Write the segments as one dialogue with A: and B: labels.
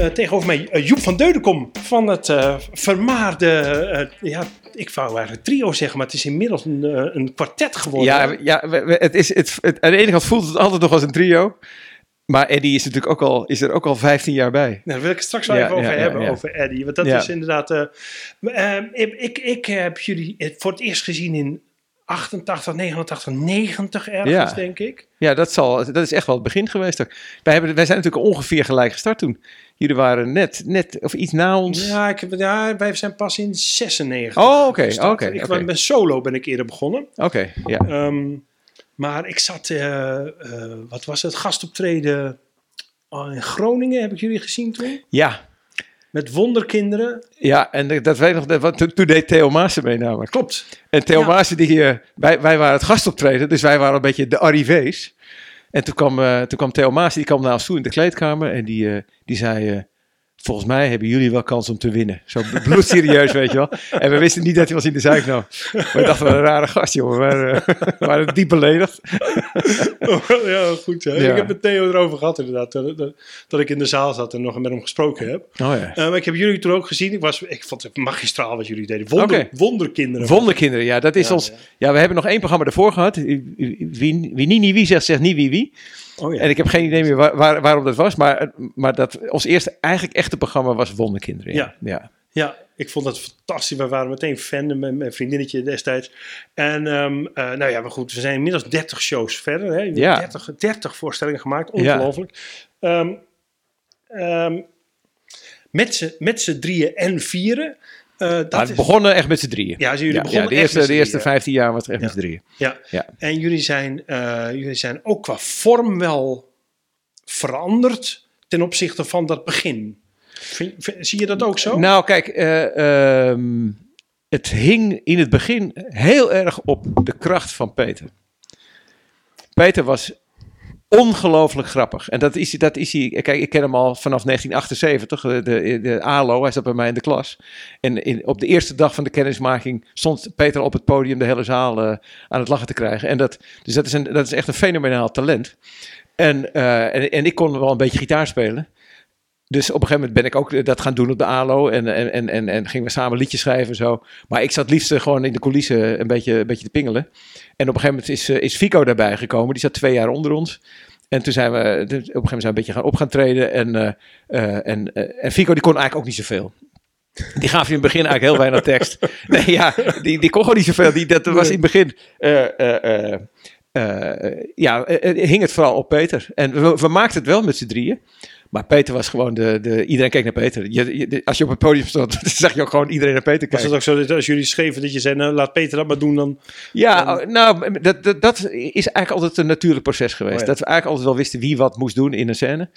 A: Eh, tegenover mij eh, Joep van Deudekom van het eh, vermaarde, eh, ja, ik wou eigenlijk trio zeggen, maar het is inmiddels een, een kwartet geworden.
B: Ja, ja we- we- het is, het, het, aan de ene kant voelt het altijd nog als een trio. Maar Eddie is natuurlijk ook al, is er ook al 15, jaar bij.
A: Nou, daar wil ik het straks wel
B: Ja,
A: even over
B: ja,
A: hebben,
B: ja.
A: over Eddie. Want dat is inderdaad... ik, ik, ik heb jullie het voor het eerst gezien in 88, 89, 90 ergens,
B: Ja.
A: denk ik.
B: Ja, dat, zal, dat is echt wel het begin geweest. ook. Wij, hebben, wij zijn natuurlijk ongeveer gelijk gestart toen. Jullie waren net, net of iets na ons.
A: Ja, ik ja, wij zijn pas in 96
B: Oh, oké, oké,
A: Ik
B: oké.
A: ben solo ben ik eerder begonnen.
B: Oké, ja.
A: Ehm, maar ik zat, eh, eh, wat was het, gastoptreden oh, in Groningen, heb ik jullie gezien toen?
B: Ja,
A: Met Wonderkinderen.
B: ja en dat- weet ik nog. want Toen, toen deed Theo Maassen mee namelijk.
A: Klopt.
B: En Theo
A: Ja.
B: Maassen, die, eh, wij, wij waren het gastoptreden, dus wij waren een beetje de arrivés. En toen kwam, eh, toen kwam Theo Maassen, die kwam naar ons toe in de kleedkamer en die, eh, die zei... eh, Volgens mij hebben jullie wel kans om te winnen. Zo bloedserieus, weet je wel. En we wisten niet dat hij was in de zuik nou. We dachten, wat een rare gast, jongen. We waren, eh, we waren diep beledigd.
A: ja, goed. Hè?
B: Ja.
A: Ik heb met Theo erover gehad inderdaad. Dat, dat, dat ik in de zaal zat en nog met hem gesproken heb.
B: Oh ja.
A: Eh, maar ik heb jullie toen ook gezien. Ik, was, ik vond het magistraal wat jullie deden. Wonder. Wonderkinderen.
B: Wonderkinderen, ja, dat is
A: Ja,
B: ons...
A: ja.
B: Ja, we hebben nog één programma ervoor gehad. Wie, wie, wie niet, niet wie zegt, zegt niet wie wie.
A: Oh ja.
B: En ik heb geen idee meer waar, waar- waarom dat was. Maar, maar dat, ons eerste eigenlijk echte programma was Wonderkinderen.
A: Ja.
B: ja.
A: Ja, ik vond dat fantastisch. We waren meteen fan met mijn vriendinnetje destijds. En ehm, eh, nou ja, maar goed, we zijn inmiddels 30 shows verder. Hè?
B: Ja.
A: 30, 30 voorstellingen gemaakt, ongelooflijk. Ehm, ehm, met z'n- met z'n drieën en vieren. Eh, dat
B: Maar
A: is-
B: begonnen echt met z'n drieën.
A: Ja, dus jullie
B: Ja,
A: begonnen
B: ja, de
A: echt
B: eerste,
A: met
B: de eerste
A: drieën.
B: 15 jaar was het echt met z'n drieën.
A: Ja.
B: Ja.
A: En jullie zijn, eh, jullie zijn ook qua vorm wel veranderd ten opzichte van dat begin. Vind- vind- zie je dat ook zo?
B: Nou, kijk, eh, ehm, het hing in het begin heel erg op de kracht van Peter. Peter was ongelooflijk grappig. En dat is, dat is hij. Kijk, ik ken hem al vanaf 1978, de, de, ALO. Hij zat bij mij in de klas. En in, op de eerste dag van de kennismaking stond Peter op het podium de hele zaal eh, aan het lachen te krijgen. En dat, dus dat is, een, dat is echt een fenomenaal talent. En, eh, en, en ik kon wel een beetje gitaar spelen. Dus op een gegeven moment ben ik ook eh, dat gaan doen op de ALO. En, en, en, en, en gingen we samen liedjes schrijven en zo. Maar ik zat liefst gewoon in de coulissen een beetje, een beetje te pingelen. En op een gegeven moment is, eh, is Fico daarbij gekomen. Die zat twee jaar onder ons. En toen zijn we, dus op een gegeven moment zijn we een beetje gaan op gaan treden. En, eh, eh, en, eh, en Fico die kon eigenlijk ook niet zoveel. Die gaf in het begin eigenlijk heel weinig tekst. Nee, ja, die, die kon gewoon niet zoveel. Die, dat was in het begin... eh, eh, eh, eh, ja, eh, eh, hing het vooral op Peter. En we, we maakten het wel met z'n drieën. Maar Peter was gewoon de... de iedereen keek naar Peter. Je, als je op het podium stond, dan zag je ook gewoon iedereen naar Peter
A: Was
B: kijken.
A: het ook zo dat als jullie schreven dat je zei, nou, laat Peter dat maar doen dan?
B: Ja, oh, nou, dat, dat, dat is eigenlijk altijd een natuurlijk proces geweest.
A: Oh ja.
B: Dat we eigenlijk altijd wel wisten wie wat moest doen in een scène.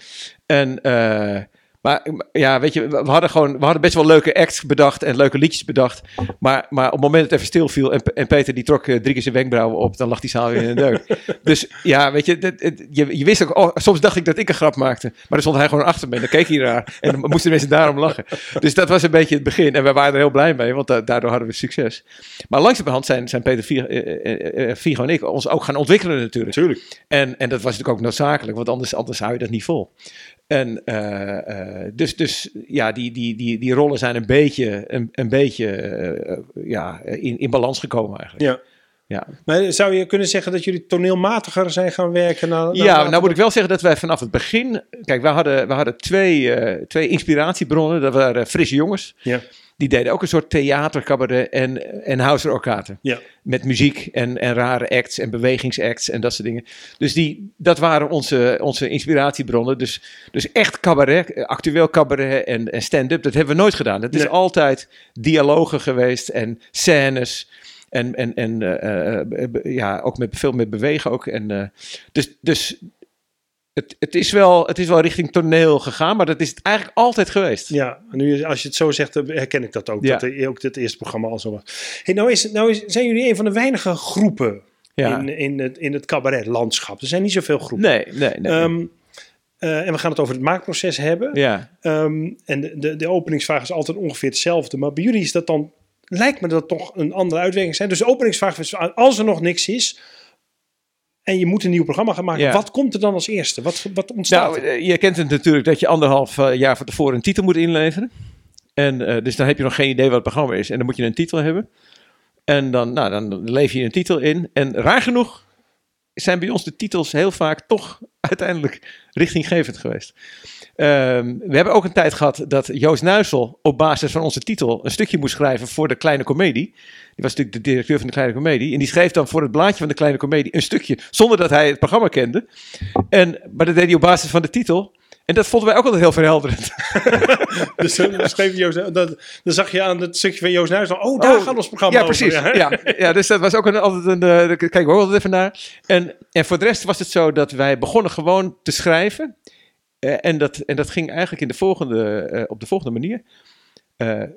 B: En, eh, maar ja, weet je, we hadden gewoon, we hadden best wel leuke acts bedacht en leuke liedjes bedacht. Maar, maar op het moment dat het even stil viel en, en Peter die trok eh, drie keer zijn wenkbrauwen op, dan lag die zaal weer in een deuk. dus ja, weet je, het- je, je wist ook, oh, soms dacht ik dat ik een grap maakte. Maar dan stond hij gewoon achter me en dan keek hij raar. En dan moesten mensen daarom lachen. Dus dat was een beetje het begin. En we waren er heel blij mee, want da- daardoor hadden we succes. Maar langzamerhand zijn, zijn Peter Vigo, eh, eh, Vigo en ik ons ook gaan ontwikkelen natuurlijk.
A: Natuurlijk.
B: En, en dat was natuurlijk ook noodzakelijk, want anders, anders hou je dat niet vol. En eh, eh, dus, dus ja, die, die, die, die rollen zijn een beetje, een, een beetje eh, ja, in, in balans gekomen eigenlijk.
A: Ja.
B: Ja,
A: Maar zou je kunnen zeggen dat jullie toneelmatiger zijn gaan werken? Na, na-
B: ja nou moet ik wel zeggen dat wij vanaf het begin... Kijk, we hadden, we hadden twee, twee inspiratiebronnen. Dat waren frisse jongens.
A: Ja.
B: Die deden ook een soort theatercabaret en, en Hauser Orkaten.
A: Ja.
B: Met muziek en, en rare acts en bewegingsacts en dat soort dingen. Dus die, dat waren onze, onze inspiratiebronnen. Dus, dus echt cabaret, actueel cabaret en, en stand-up, dat hebben we nooit gedaan. Het is
A: Nee.
B: altijd dialogen geweest en scènes. En, en, en eh, eh, ja, ook met, veel met bewegen ook. En, eh, dus, dus het, het, is wel, het is wel richting toneel gegaan, maar dat is het eigenlijk altijd geweest.
A: Ja, nu als je het zo zegt, herken ik dat ook.
B: Ja.
A: Dat er ook dit eerste programma al zo was. Hey, nou, is, nou is, zijn jullie een van de weinige groepen
B: Ja.
A: in, in, het, in het cabaretlandschap. Er zijn niet zoveel groepen.
B: Nee, nee, nee.
A: Ehm, eh, en we gaan het over het maakproces hebben.
B: ja.
A: Ehm, en de, de, de openingsvraag is altijd ongeveer hetzelfde. Maar bij jullie is dat dan, lijkt me dat toch een andere uitwerking zijn. Dus de openingsvraag is, als er nog niks is en je moet een nieuw programma gaan maken,
B: Ja.
A: wat komt er dan als eerste? Wat, wat ontstaat
B: Nou,
A: er?
B: eh, je kent het natuurlijk dat je anderhalf eh, jaar van tevoren een titel moet inleveren. En eh, dus dan heb je nog geen idee wat het programma is. En dan moet je een titel hebben. En dan, nou, dan lever je een titel in. En raar genoeg zijn bij ons de titels heel vaak toch uiteindelijk richtinggevend geweest. Ehm, we hebben ook een tijd gehad dat Joost Nuisel op basis van onze titel een stukje moest schrijven voor de Kleine Comedie. Die was natuurlijk de directeur van de Kleine Comedie. En die schreef dan voor het blaadje van de Kleine Comedie een stukje zonder dat hij het programma kende. En, maar dat deed hij op basis van de titel. En dat vonden wij ook altijd heel verhelderend.
A: Dus dan, schreef Joost, dat, dan zag je aan het stukje van Joost Nuis, oh, daar
B: Oh,
A: gaat ons programma
B: Ja,
A: over.
B: precies. Ja, ja, dus dat was ook een, altijd een. eh, kijk ik ook altijd even naar. En, en voor de rest was het zo dat wij begonnen gewoon te schrijven. Eh, en, dat, en dat ging eigenlijk in de volgende, eh, op de volgende manier.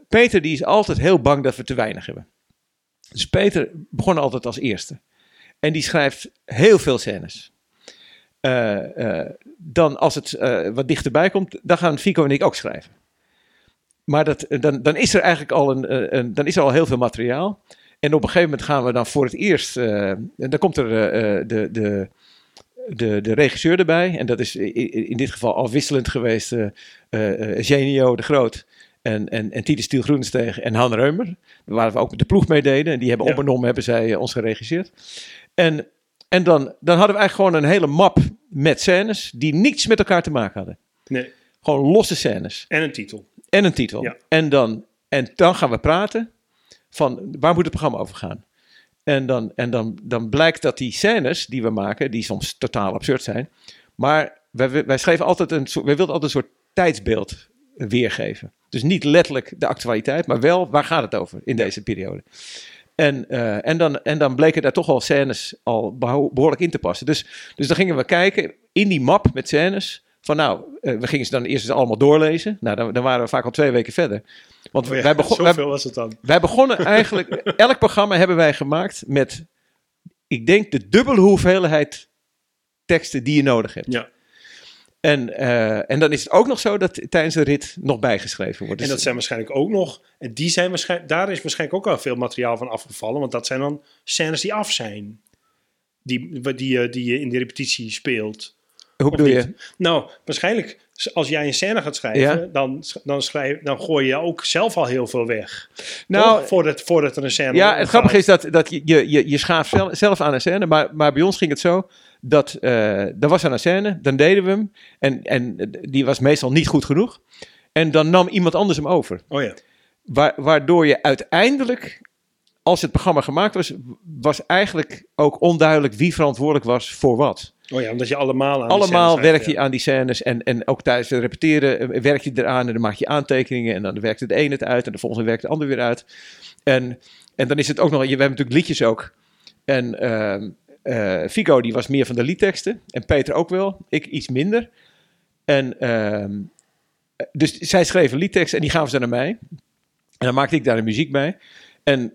B: Peter die is altijd heel bang dat we te weinig hebben. Dus Peter begon altijd als eerste. En die schrijft heel veel scènes. Eh, eh, dan als het eh, wat dichterbij komt, dan gaan Fico en ik ook schrijven. Maar dat, dan, dan is er eigenlijk al, een, een, dan is er al heel veel materiaal. En op een gegeven moment gaan we dan voor het eerst. en dan komt er de, de, de, de regisseur erbij. En dat is in dit geval afwisselend geweest. eh eh, eh, Genio de Groot. En, en, en Tiede Stiel Groenstegen en Han Reumer. Waar we ook de ploeg mee deden. En die hebben
A: Ja.
B: op en om hebben zij ons geregisseerd. En, en dan, dan hadden we eigenlijk gewoon een hele map met scènes. die niets met elkaar te maken hadden.
A: Nee,
B: Gewoon losse scènes.
A: en een titel.
B: En een titel.
A: Ja.
B: En, dan, en dan gaan we praten van waar moet het programma over gaan. En, dan, en dan, dan blijkt dat die scènes die we maken, die soms totaal absurd zijn. Maar wij, wij schreven altijd een soort, wij wilden altijd een soort tijdsbeeld weergeven. Dus niet letterlijk de actualiteit, maar wel waar gaat het over in deze periode. En, eh, en, dan, en dan bleken daar toch al scènes al beho- behoorlijk in te passen. Dus, dus dan gingen we kijken in die map met scènes. Van nou, eh, we gingen ze dan eerst eens allemaal doorlezen. Nou, dan, dan waren we vaak al twee weken verder. Want
A: Oh ja,
B: wij, begon, wij,
A: was het dan.
B: wij begonnen eigenlijk... elk programma hebben wij gemaakt met... Ik denk de dubbele hoeveelheid teksten die je nodig hebt.
A: Ja.
B: En, eh, en dan is het ook nog zo dat tijdens de rit nog bijgeschreven wordt.
A: En
B: Dus-
A: dat zijn waarschijnlijk ook nog, en die zijn waarschijnlijk, daar is waarschijnlijk ook wel veel materiaal van afgevallen, want dat zijn dan scènes die af zijn. Die, die, je- die je in de repetitie speelt.
B: Hoe bedoel je?
A: Nou, waarschijnlijk als jij een scène gaat schrijven,
B: Ja.
A: dan, dan, schrijf, dan gooi je ook zelf al heel veel weg.
B: Nou,
A: Toch? voordat, voordat er een scène
B: Ja, het grappige is dat, dat je, je, je, schaaft zelf, zelf aan een scène, maar, maar bij ons ging het zo dat eh er was een scène, dan deden we hem en, en die was meestal niet goed genoeg. En dan nam iemand anders hem over.
A: Oh ja.
B: Wa- waardoor je uiteindelijk, als het programma gemaakt was, was eigenlijk ook onduidelijk wie verantwoordelijk was voor wat.
A: Oh ja, omdat je allemaal aan
B: Allemaal werk je aan die scènes en, en ook tijdens het repeteren eh, werk je eraan en dan maak je aantekeningen en dan werkt de een het uit en de volgende werkt de ander weer uit. En, en dan is het ook nog, je, we hebben natuurlijk liedjes ook. En eh, Fico die was meer van de liedteksten en Peter ook wel, ik iets minder. En ehm, dus zij schreven liedteksten en die gaven ze naar mij. En dan maakte ik daar de muziek bij. En,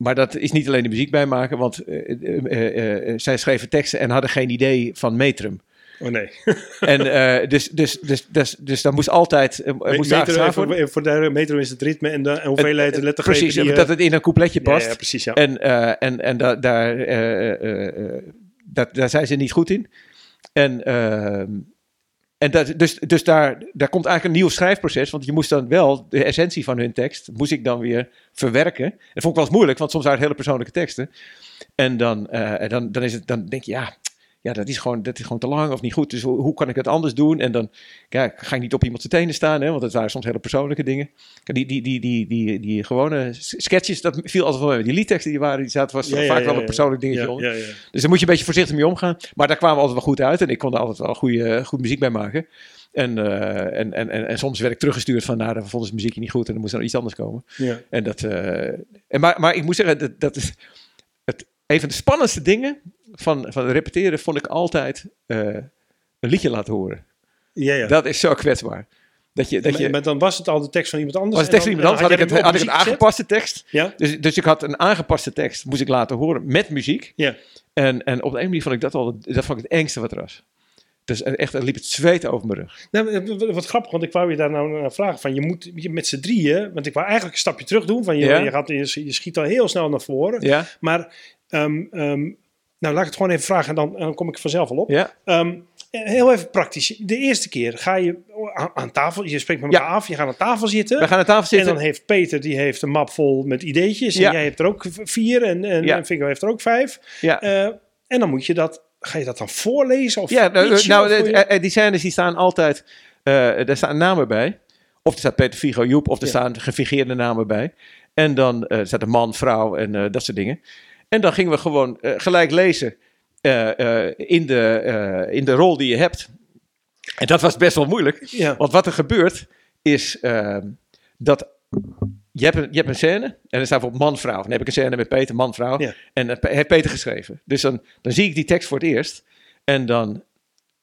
B: maar dat is niet alleen de muziek bij maken, want eh, eh, eh, zij schreven teksten en hadden geen idee van metrum.
A: Oh nee.
B: En dus, dus, dus, dus, dus dan moest altijd moest worden.
A: even, voor de metro is het ritme en de en hoeveelheid
B: Het-
A: lettergrepen.
B: Precies,
A: die,
B: dat het in een coupletje past.
A: ja, precies, ja.
B: En, en, en da- daar, dat, daar zijn ze niet goed in. En, ehm, en dat, dus, dus daar, daar komt eigenlijk een nieuw schrijfproces. Want je moest dan wel de essentie van hun tekst, moest ik dan weer verwerken. Dat vond ik wel eens moeilijk, want soms waren hele persoonlijke teksten. En dan, eh, en dan, dan, is het, dan denk je, ja, ja dat, is gewoon, dat is gewoon te lang of niet goed. Dus hoe, hoe kan ik het anders doen? En dan ja, ga ik niet op iemand zijn tenen staan, hè, want het waren soms hele persoonlijke dingen. Die, die, die, die, die, die gewone sketches, dat viel altijd wel mee. Die liedteksten die waren, die zaten, was
A: Ja,
B: vaak
A: ja,
B: wel een persoonlijk dingetje onder. Dus daar moet je een beetje voorzichtig mee omgaan. Maar daar kwamen we altijd wel goed uit. En ik kon er altijd wel goede, goed muziek bij maken. En, eh, en, en, en, en soms werd ik teruggestuurd van, nou, dan vonden ze muziekje niet goed. En dan moest er iets anders komen.
A: Ja.
B: En dat, eh, en maar, maar ik moet zeggen, dat, dat is het, een van de spannendste dingen van, van repeteren vond ik altijd eh, een liedje laten horen.
A: Ja, ja.
B: Dat is zo kwetsbaar. Dat je, dat je,
A: maar dan was het al de tekst van iemand anders.
B: was de tekst van iemand anders, had ik, het, had ik een aangepaste tekst.
A: Ja,
B: Dus, dus ik had een aangepaste tekst, moest ik laten horen met muziek.
A: ja.
B: En, en op de een manier vond ik dat al dat vond ik het engste wat er was. Dus echt, er liep het zweet over mijn rug.
A: Nou, eh, wat- grappig, want ik wou je daar nou naar vragen. Van, je moet je met z'n drieën, want ik wou eigenlijk een stapje terug doen. Van, je,
B: Ja.
A: je, gaat, je, je schiet al heel snel naar voren.
B: Ja,
A: Maar, ehm, ehm, nou laat ik het gewoon even vragen en dan, en dan kom ik er vanzelf al op.
B: ja.
A: Ehm, heel even praktisch. De eerste keer ga je aan, aan tafel, je spreekt met elkaar af, je gaat aan tafel zitten.
B: We gaan aan tafel
A: En
B: zitten.
A: dan heeft Peter, die heeft een map vol met ideetjes.
B: Ja.
A: En jij hebt er ook vier en, en, en heeft er ook vijf.
B: ja.
A: Eh, en dan moet je dat, ga je dat dan voorlezen? Of
B: Ja, nou,
A: pitchen,
B: nou
A: of je-
B: eh, die scènes die staan altijd, eh er staan namen bij. Of er staat Peter Figo Joep, of er staan gefingeerde namen bij. En dan eh, staat een man, vrouw en eh, dat soort dingen. En dan gingen we gewoon eh, gelijk lezen eh, eh, in, de, in de rol die je hebt. En dat was best wel moeilijk.
A: ja.
B: Want wat er gebeurt is ehm, dat je hebt, een, je hebt een scène en er staat bijvoorbeeld man-vrouw. Dan heb ik een scène met Peter, man-vrouw.
A: Ja.
B: En dat heeft Peter geschreven. Dus dan, dan zie ik die tekst voor het eerst. En dan,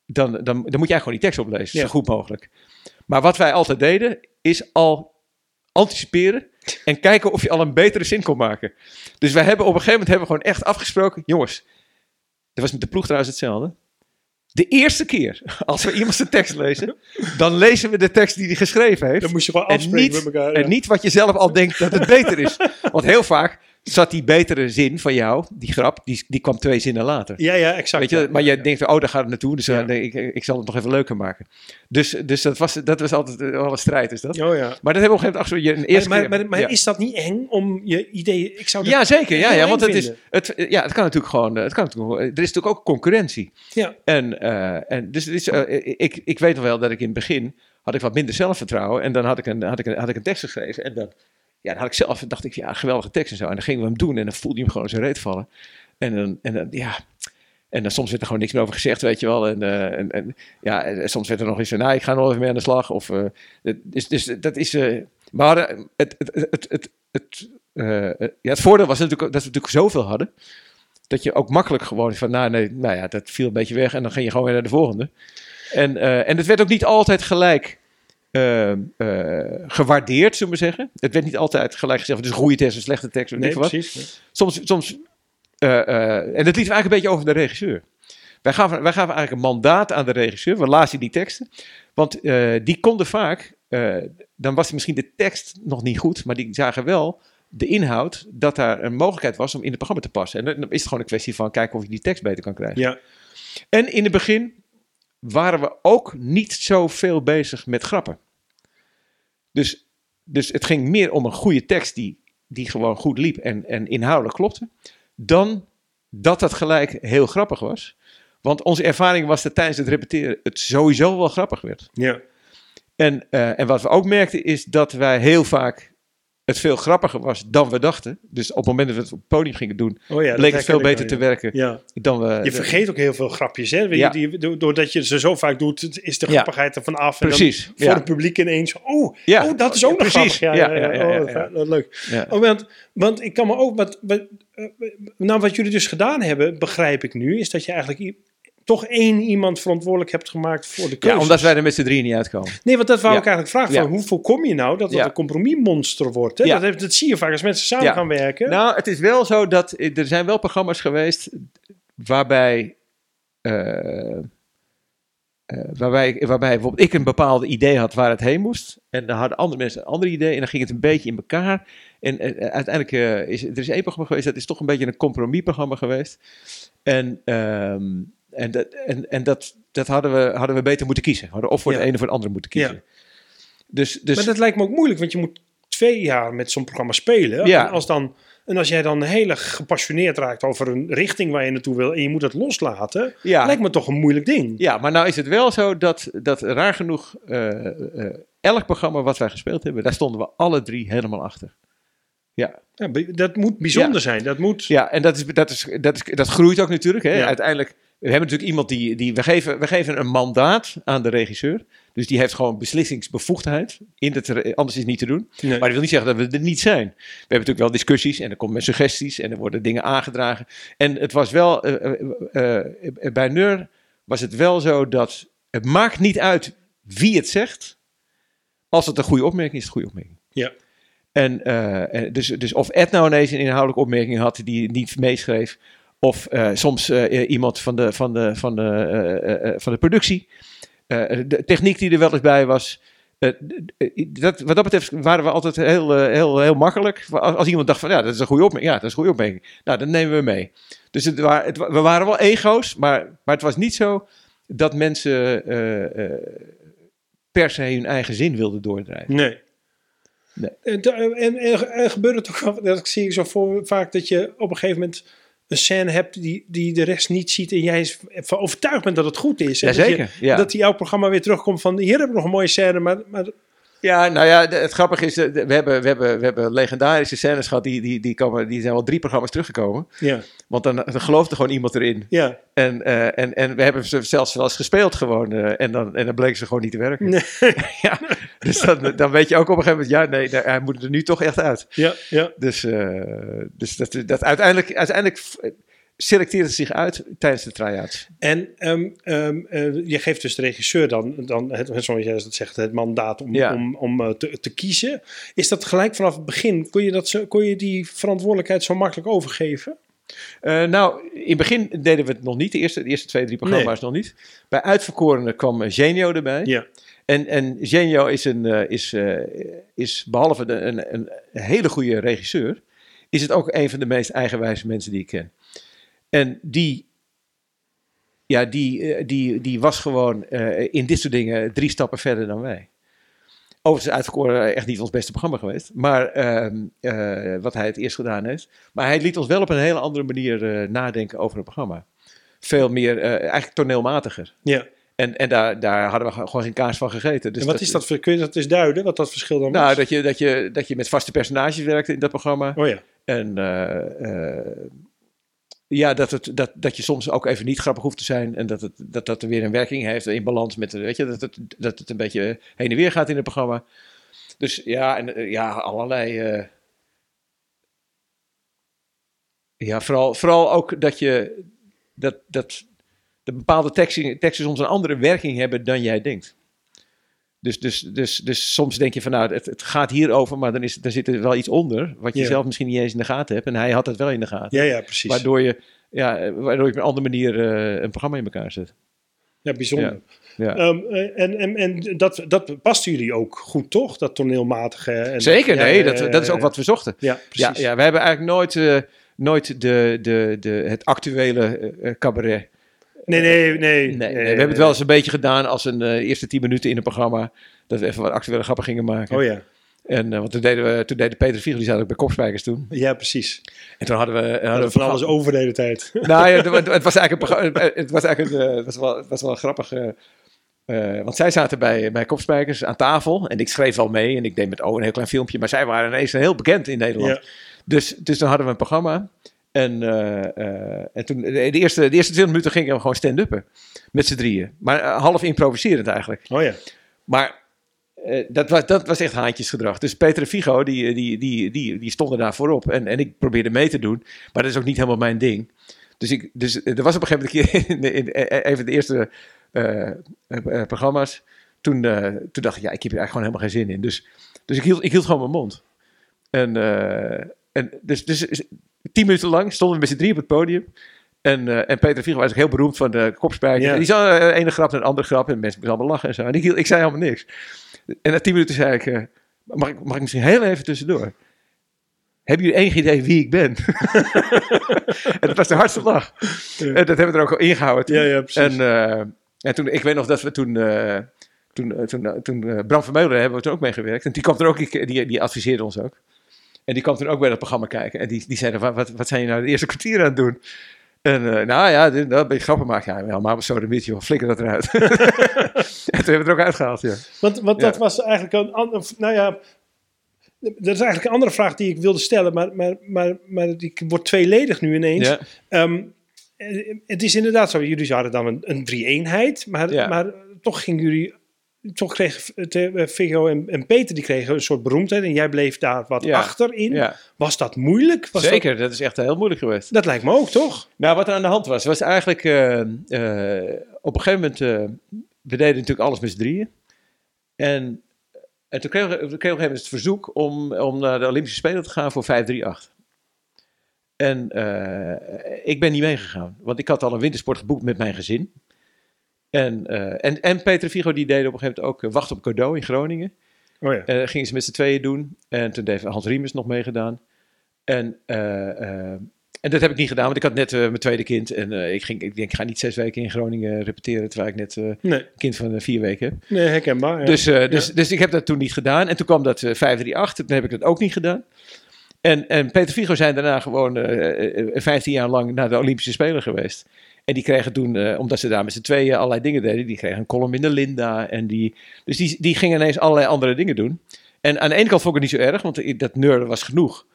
B: dan, dan, dan moet jij gewoon die tekst oplezen,
A: Ja.
B: zo goed mogelijk. Maar wat wij altijd deden, is al anticiperen en kijken of je al een betere zin kon maken. Dus wij hebben op een gegeven moment hebben we gewoon echt afgesproken, jongens, dat was met de ploeg trouwens hetzelfde. De eerste keer als we iemand zijn tekst lezen, dan lezen we de tekst die hij geschreven heeft.
A: Dan moest je gewoon
B: En
A: afspreken
B: niet,
A: met elkaar.
B: en niet wat je zelf al denkt dat het beter is. Want heel vaak zat die betere zin van jou, die grap, die, die kwam twee zinnen later.
A: Ja, ja, exact.
B: Weet je,
A: ja.
B: maar je denkt, oh, daar gaat het naartoe, dus denk ik, ik zal het nog even leuker maken. Dus, dus dat, was, dat was altijd eh, wel een strijd, is dat.
A: Oh ja.
B: Maar dat hebben we op een gegeven moment je een eerste
A: maar
B: keer-
A: maar, maar
B: ja.
A: is dat niet eng om je ideeën... Ik zou dat
B: Ja, zeker. Ja, ja, want het, is, het, ja, het kan natuurlijk gewoon. eh, Het kan natuurlijk, er is natuurlijk ook concurrentie.
A: Ja.
B: En, eh, en dus het is, eh, ik, ik weet nog wel dat ik in het begin had ik wat minder zelfvertrouwen. En dan had ik een, had ik een, had ik een tekst geschreven. En dan, ja, dan had ik zelf, dacht ik, ja, geweldige tekst en zo. En dan gingen we hem doen en dan voelde je hem gewoon zijn reet vallen. En dan, en dan ja. En dan soms werd er gewoon niks meer over gezegd, weet je wel. En, eh, en, en ja, en soms werd er nog eens van, nou, ik ga nog even mee aan de slag. Of, het- dus, dus dat is... eh, maar het, het, het, het, ja, het voordeel was natuurlijk dat we natuurlijk zoveel hadden. Dat je ook makkelijk gewoon van, nou, nee, nou ja, dat viel een beetje weg. En dan ging je gewoon weer naar de volgende. En, en het werd ook niet altijd gelijk eh, eh, gewaardeerd, zullen we zeggen. Het werd niet altijd gelijk gezegd, het is een goede tekst, een slechte tekst,
A: Nee,
B: ik wat.
A: precies.
B: Soms, soms eh, en het liet eigenlijk een beetje over de regisseur. Wij gaven, wij gaven eigenlijk een mandaat aan de regisseur. We lazen die teksten. Want die konden vaak, dan was misschien de tekst nog niet goed, maar die zagen wel de inhoud dat daar een mogelijkheid was om in het programma te passen. En dan is het gewoon een kwestie van kijken of je die tekst beter kan krijgen.
A: Ja.
B: En in het begin waren we ook niet zoveel bezig met grappen. Dus, dus het ging meer om een goede tekst die, die gewoon goed liep en, en inhoudelijk klopte, dan dat dat gelijk heel grappig was. Want onze ervaring was dat tijdens het repeteren het sowieso wel grappig werd.
A: Ja.
B: En, eh, en wat we ook merkten is dat wij heel vaak het veel grappiger was dan we dachten. Dus op het moment dat we het op het podium gingen doen,
A: Oh ja,
B: bleek het veel beter te werken
A: Ja.
B: Dan we...
A: Je vergeet ook heel veel grapjes, hè? Je, die, do- doordat je ze zo vaak doet, is de grappigheid ervan af. En dan
B: Precies,
A: voor het publiek ineens, oh,
B: Ja.
A: oh dat is ook nog
B: Precies.
A: grappig. Ja,
B: Ja,
A: ja,
B: ja,
A: ja,
B: ja,
A: oh, leuk.
B: Ja.
A: Oh, want, want ik kan me ook, wat, wat, eh, nou wat jullie dus gedaan hebben, begrijp ik nu, is dat je eigenlijk toch één iemand verantwoordelijk hebt gemaakt voor de keuze.
B: Ja, omdat wij er met z'n drieën niet uitkomen.
A: Nee, want dat wou
B: Ja.
A: ik eigenlijk vragen. Van,
B: Ja.
A: Hoe voorkom je nou dat het een compromismonster wordt? Hè? Dat, heeft- dat zie je vaak als mensen samen gaan werken.
B: Nou, het is wel zo dat er zijn wel programma's geweest waarbij, eh, eh, waarbij, waarbij bijvoorbeeld ik een bepaald idee had waar het heen moest. En dan hadden andere mensen een ander idee en dan ging het een beetje in elkaar. En eh, uiteindelijk uh, is er is één programma geweest, dat is toch een beetje een compromisprogramma geweest. En, ehm, en, dat, en, en dat, dat hadden, we, hadden we beter moeten kiezen. We hadden of voor
A: Ja.
B: de ene of voor de andere moeten kiezen.
A: Ja.
B: Dus, dus
A: Maar dat lijkt me ook moeilijk, want je moet twee jaar met zo'n programma spelen.
B: Ja.
A: En, als dan, en als jij dan heel erg gepassioneerd raakt over een richting waar je naartoe wil en je moet het loslaten,
B: ja.
A: lijkt me toch een moeilijk ding.
B: Ja, maar nou is het wel zo dat, dat raar genoeg eh, eh, elk programma wat wij gespeeld hebben, daar stonden we alle drie helemaal achter. Ja,
A: dat moet bijzonder zijn. Dat moet.
B: ja en dat, is, dat, is, dat, is, dat groeit ook natuurlijk. Hè? Uiteindelijk, we hebben natuurlijk iemand die, die we, geven, we geven een mandaat aan de regisseur. Dus die heeft gewoon beslissingsbevoegdheid. In het, anders is het niet te doen.
A: Nee.
B: Maar dat wil niet zeggen dat we er niet zijn. We hebben natuurlijk wel discussies en er komen suggesties en er worden dingen aangedragen. En het was wel, eh, eh, eh, bij Neur was het wel zo dat het maakt niet uit wie het zegt. Als het een goede opmerking is, is het een goede opmerking.
A: Ja.
B: En, en dus, dus of Ed nou ineens een inhoudelijke opmerking had die niet meeschreef. Of eh, soms eh, iemand van de, van de, van de, eh, eh, van de productie. Eh, de techniek die er wel eens bij was. Eh, dat, wat dat betreft waren we altijd heel, heel, heel makkelijk. Als, als iemand dacht van ja, dat is een goede opmerking. Ja, dat is een goede opmerking. Nou, dan nemen we mee. Dus het, wa- het, wa- we waren wel ego's, maar, maar het was niet zo dat mensen eh, eh, per se hun eigen zin wilden doordrijven.
A: Nee.
B: Nee.
A: En, en, en, en gebeurt het ook wel, dat zie ik zo voor, vaak, dat je op een gegeven moment een scène hebt die, die de rest niet ziet en jij is van overtuigd bent dat het goed is. En dat je-
B: Jazeker, ja.
A: Dat die jouw programma weer terugkomt van hier hebben we nog een mooie scène, maar, maar
B: Ja, nou ja, het grappige is, we hebben, we hebben, we hebben legendarische scènes gehad, die, die, die, komen, die zijn wel drie programma's teruggekomen.
A: ja,
B: Want dan, dan geloofde gewoon iemand erin.
A: ja.
B: En, eh, en, en we hebben ze zelfs wel eens gespeeld gewoon. eh, en, dan, en dan bleken ze gewoon niet te werken.
A: Nee.
B: ja, dus dan, dan weet je ook op een gegeven moment, ja, nee, hij moet er nu toch echt uit.
A: ja, ja.
B: Dus, eh, dus dat, dat uiteindelijk, uiteindelijk selecteert het zich uit tijdens de try-outs.
A: En ehm, ehm, eh, je geeft dus de regisseur dan, dan het, zoals jij dat zegt, het mandaat om,
B: Ja.
A: om, om eh, te, te kiezen. Is dat gelijk vanaf het begin? Kon je, dat kon je die verantwoordelijkheid zo makkelijk overgeven?
B: Eh, nou, in het begin deden we het nog niet. De eerste, de eerste twee, drie programma's nog niet. Bij Uitverkorenen kwam Genio erbij.
A: Ja.
B: En, en Genio is, een, is, is behalve de, een, een hele goede regisseur, is het ook een van de meest eigenwijze mensen die ik ken. En die, ja, die, eh, die, die was gewoon eh, in dit soort dingen drie stappen verder dan wij. Overigens is Uitverkoren echt niet ons beste programma geweest, maar ehm, eh, wat hij het eerst gedaan heeft. Maar hij liet ons wel op een hele andere manier nadenken over het programma. Veel meer, eigenlijk toneelmatiger.
A: ja.
B: En, en daar, daar hadden we gewoon geen kaas van gegeten. Dus
A: en wat is dat kun je dat eens duiden, wat dat verschil dan
B: Nou,
A: was?
B: dat je, dat, je, dat je met vaste personages werkte in dat programma.
A: Oh ja,
B: En ja, dat, het, dat, dat je soms ook even niet grappig hoeft te zijn. En dat het, dat, dat er weer een werking heeft in balans met, weet je, dat het, dat het een beetje heen en weer gaat in het programma. Dus ja, en, eh, ja allerlei. eh, ja, vooral, vooral ook dat je. Dat, dat de bepaalde teksten, teksten soms een andere werking hebben dan jij denkt. Dus, dus, dus, dus soms denk je van nou, het, het gaat hierover, maar dan, is, dan zit er wel iets onder. Wat je
A: Ja.
B: zelf misschien niet eens in de gaten hebt. En hij had het wel in de gaten.
A: ja, ja precies.
B: Waardoor je, ja, waardoor je op een andere manier eh, een programma in elkaar zet.
A: ja, bijzonder.
B: Ja.
A: Ehm, eh, en en, en dat, dat paste jullie ook goed, toch? Dat toneelmatige. En
B: Zeker,
A: ja,
B: nee,
A: ja,
B: dat, dat is ook wat we zochten.
A: Ja, precies.
B: ja, we hebben eigenlijk nooit, eh, nooit de, de, de, het actuele cabaret.
A: Nee, nee, nee.
B: Nee, nee, we hebben het wel eens een beetje gedaan als een eh, eerste tien minuten in een programma. Dat we even wat actuele grappen gingen maken.
A: Oh ja,
B: En, eh, want toen deden we, toen deden Peter Vierel, die zat ook bij Kopspijkers toen.
A: ja, precies.
B: En toen hadden we...
A: We
B: Hadden
A: hadden
B: we
A: van alles over de hele tijd.
B: Nou ja, het, het was eigenlijk een. Het was eigenlijk een, eh, het was wel, het was wel grappig. eh, eh, want zij zaten bij, bij Kopspijkers aan tafel. En ik schreef wel mee. En ik deed met O een heel klein filmpje. Maar zij waren ineens heel bekend in Nederland.
A: Ja.
B: Dus, dus dan hadden we een programma. En, eh, eh, en toen, de, eerste, de eerste 20 minuten gingen we gewoon stand-uppen. Met z'n drieën. Maar eh, half improviserend eigenlijk.
A: Oh ja.
B: Maar dat, was, dat was echt haantjesgedrag. Dus Peter en Figo, die, die, die, die, die stonden daar voorop. En, en ik probeerde mee te doen. Maar dat is ook niet helemaal mijn ding. Dus, ik, dus er was op een gegeven moment een keer in, de- in, eh, even de eerste programma's. Toen, toen dacht ik, ja, ik heb hier eigenlijk gewoon helemaal geen zin in. Dus, dus ik, hield, ik hield gewoon mijn mond. En, en dus, dus tien minuten lang stonden we met z'n drie op het podium. En, eh, en Peter Figo was ook heel beroemd van de kopspijker. En die zei eh, ene grap en een andere grap. En mensen moesten allemaal lachen en zo. En ik, ik zei helemaal niks. En na tien minuten zei ik, eh, mag, ik, mag ik misschien heel even tussendoor? Hebben jullie enig idee wie ik ben? en dat was de hardste lach. En dat hebben we er ook al ingehouden. toen.
A: Ja.
B: En, eh, en toen, ik weet nog dat we toen, toen, toen, toen Bram Vermeulen hebben we toen ook mee gewerkt. En die kwam er ook, die, die adviseerde ons ook. En die kwam toen ook bij dat programma kijken. En die, die zeiden, wat, wat, zijn je nou de eerste kwartier aan het doen? En eh, nou ja, dit, dat een beetje grappen maken. Ja, helemaal maar zo de beetje, joh, flikker dat eruit. en toen hebben we het er ook uitgehaald, ja.
A: Want, want
B: Ja.
A: dat was eigenlijk een ander. Nou ja, dat is eigenlijk een andere vraag die ik wilde stellen, maar, maar, maar, maar die wordt tweeledig nu ineens.
B: ja.
A: Ehm, eh, het is inderdaad zo, jullie hadden dan een, een drie-eenheid, maar,
B: Ja.
A: maar toch gingen jullie toch kreeg uh, Figo en, en, Peter die kregen een soort beroemdheid en jij bleef daar wat
B: Ja.
A: achterin.
B: Ja.
A: Was dat moeilijk? Was
B: Zeker, dat... is echt heel moeilijk geweest.
A: Dat, lijkt me ook, toch?
B: Nou, wat er aan de hand was, was eigenlijk eh, eh, op een gegeven moment, eh, we deden natuurlijk alles met z'n drieën. En, en toen kregen we, kregen op een gegeven moment het verzoek om, om naar de Olympische Spelen te gaan voor 538. En eh, ik ben niet meegegaan, want ik had al een wintersport geboekt met mijn gezin. En, eh, en, en Peter Vigo die deden op een gegeven moment ook eh, Wacht op Cadeau in Groningen.
A: Oh ja.
B: En dat gingen ze met z'n tweeën doen. En toen heeft Hans Riemers nog meegedaan. En, eh, eh, en dat heb ik niet gedaan, want ik had net eh, mijn tweede kind. En eh, ik, ging, ik denk, ik ga niet zes weken in Groningen repeteren, terwijl ik net eh, een kind van eh, vier weken heb.
A: nee herkenbaar. ja.
B: Dus, eh, dus, dus ik heb dat toen niet gedaan. En toen kwam dat eh 538, toen heb ik dat ook niet gedaan. En, en Peter Vigo zijn daarna gewoon eh, eh, 15 jaar lang naar de Olympische Spelen geweest. En die kregen toen, eh, omdat ze daar met z'n tweeën allerlei dingen deden, die kregen een column in de Linda. En die, dus die, die gingen ineens allerlei andere dingen doen. En aan de ene kant vond ik het niet zo erg, want dat nerden was genoeg.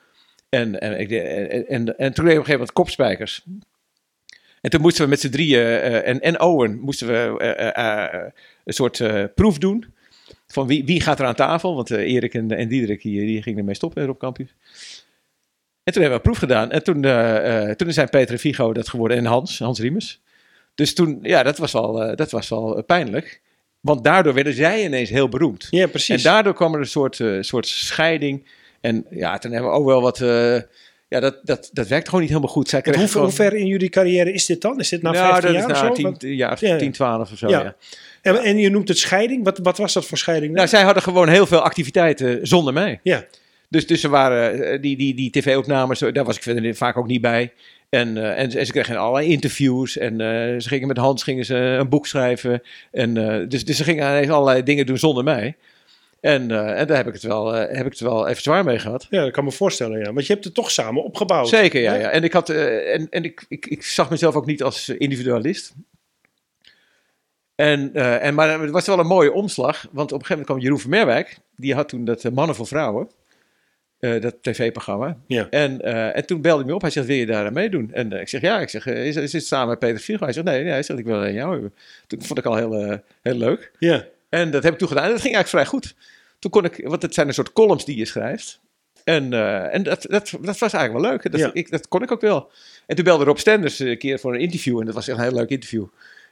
B: En, en, en, en, en toen deed ik op een gegeven moment kopspijkers. En toen moesten we met z'n drieën, eh, en, en Owen, moesten we eh, een soort proef doen. Van wie, wie gaat er aan tafel? Want Erik en, en Diederik die, die gingen ermee stoppen op Campus. En toen hebben we een proef gedaan. En toen, eh, eh, toen zijn Peter en Vigo dat geworden. En Hans, Hans Riemers. Dus toen, ja, dat was wel, eh, dat was wel pijnlijk. Want daardoor werden zij ineens heel beroemd.
A: ja,
B: En
A: precies.
B: daardoor kwam er een soort, soort scheiding. En ja, toen hebben we ook wel wat... ja, dat, dat, dat werkt gewoon niet helemaal goed. Zij
A: hoe,
B: gewoon-
A: hoe ver in jullie carrière is dit dan? Is dit na
B: nou,
A: 15
B: dat
A: jaar
B: is
A: of zo?
B: 10,
A: Want-
B: ja,
A: Ja, ja.
B: 10, 12 of zo,
A: Ja.
B: ja.
A: En, en je noemt het scheiding. Wat, wat was dat voor scheiding?
B: Nou, zij hadden gewoon heel veel activiteiten zonder mij.
A: ja.
B: Dus, dus er waren eh, die, die, die tv-opnames, daar was ik verder vaak ook niet bij. En, eh, en, en ze kregen allerlei interviews. En eh, ze gingen met Hans gingen ze een boek schrijven. En, eh, dus, dus ze gingen allerlei dingen doen zonder mij. En, eh, en daar heb ik, het wel, eh, heb ik het wel even zwaar mee gehad.
A: ja, dat kan me voorstellen. Ja. Want je hebt het toch samen opgebouwd.
B: Zeker, ja.
A: hè?
B: ja. En, ik, had, eh, en, en ik, ik, ik zag mezelf ook niet als individualist. En, eh, en, maar het was wel een mooie omslag. Want op een gegeven moment kwam Jeroen van Merwijk. Die had toen dat eh, Mannen voor Vrouwen. Eh, dat tv-programma.
A: Ja.
B: En, eh, en toen belde hij me op. Hij zegt, wil je daar aan meedoen? En eh, ik zeg, ja. Ik zeg, is, is het samen met Peter Viergo? Hij zegt, nee, nee. Hij zegt, ik wil alleen jou hebben. Toen vond ik al heel, heel leuk.
A: Ja.
B: En dat heb ik toen gedaan. En dat ging eigenlijk vrij goed. Toen kon ik, want het zijn een soort columns die je schrijft. En, en dat, dat, dat was eigenlijk wel leuk. Dat,
A: Ja.
B: ik, dat kon ik ook wel. En toen belde Rob Stenders een keer voor een interview. En dat was echt een heel leuk interview.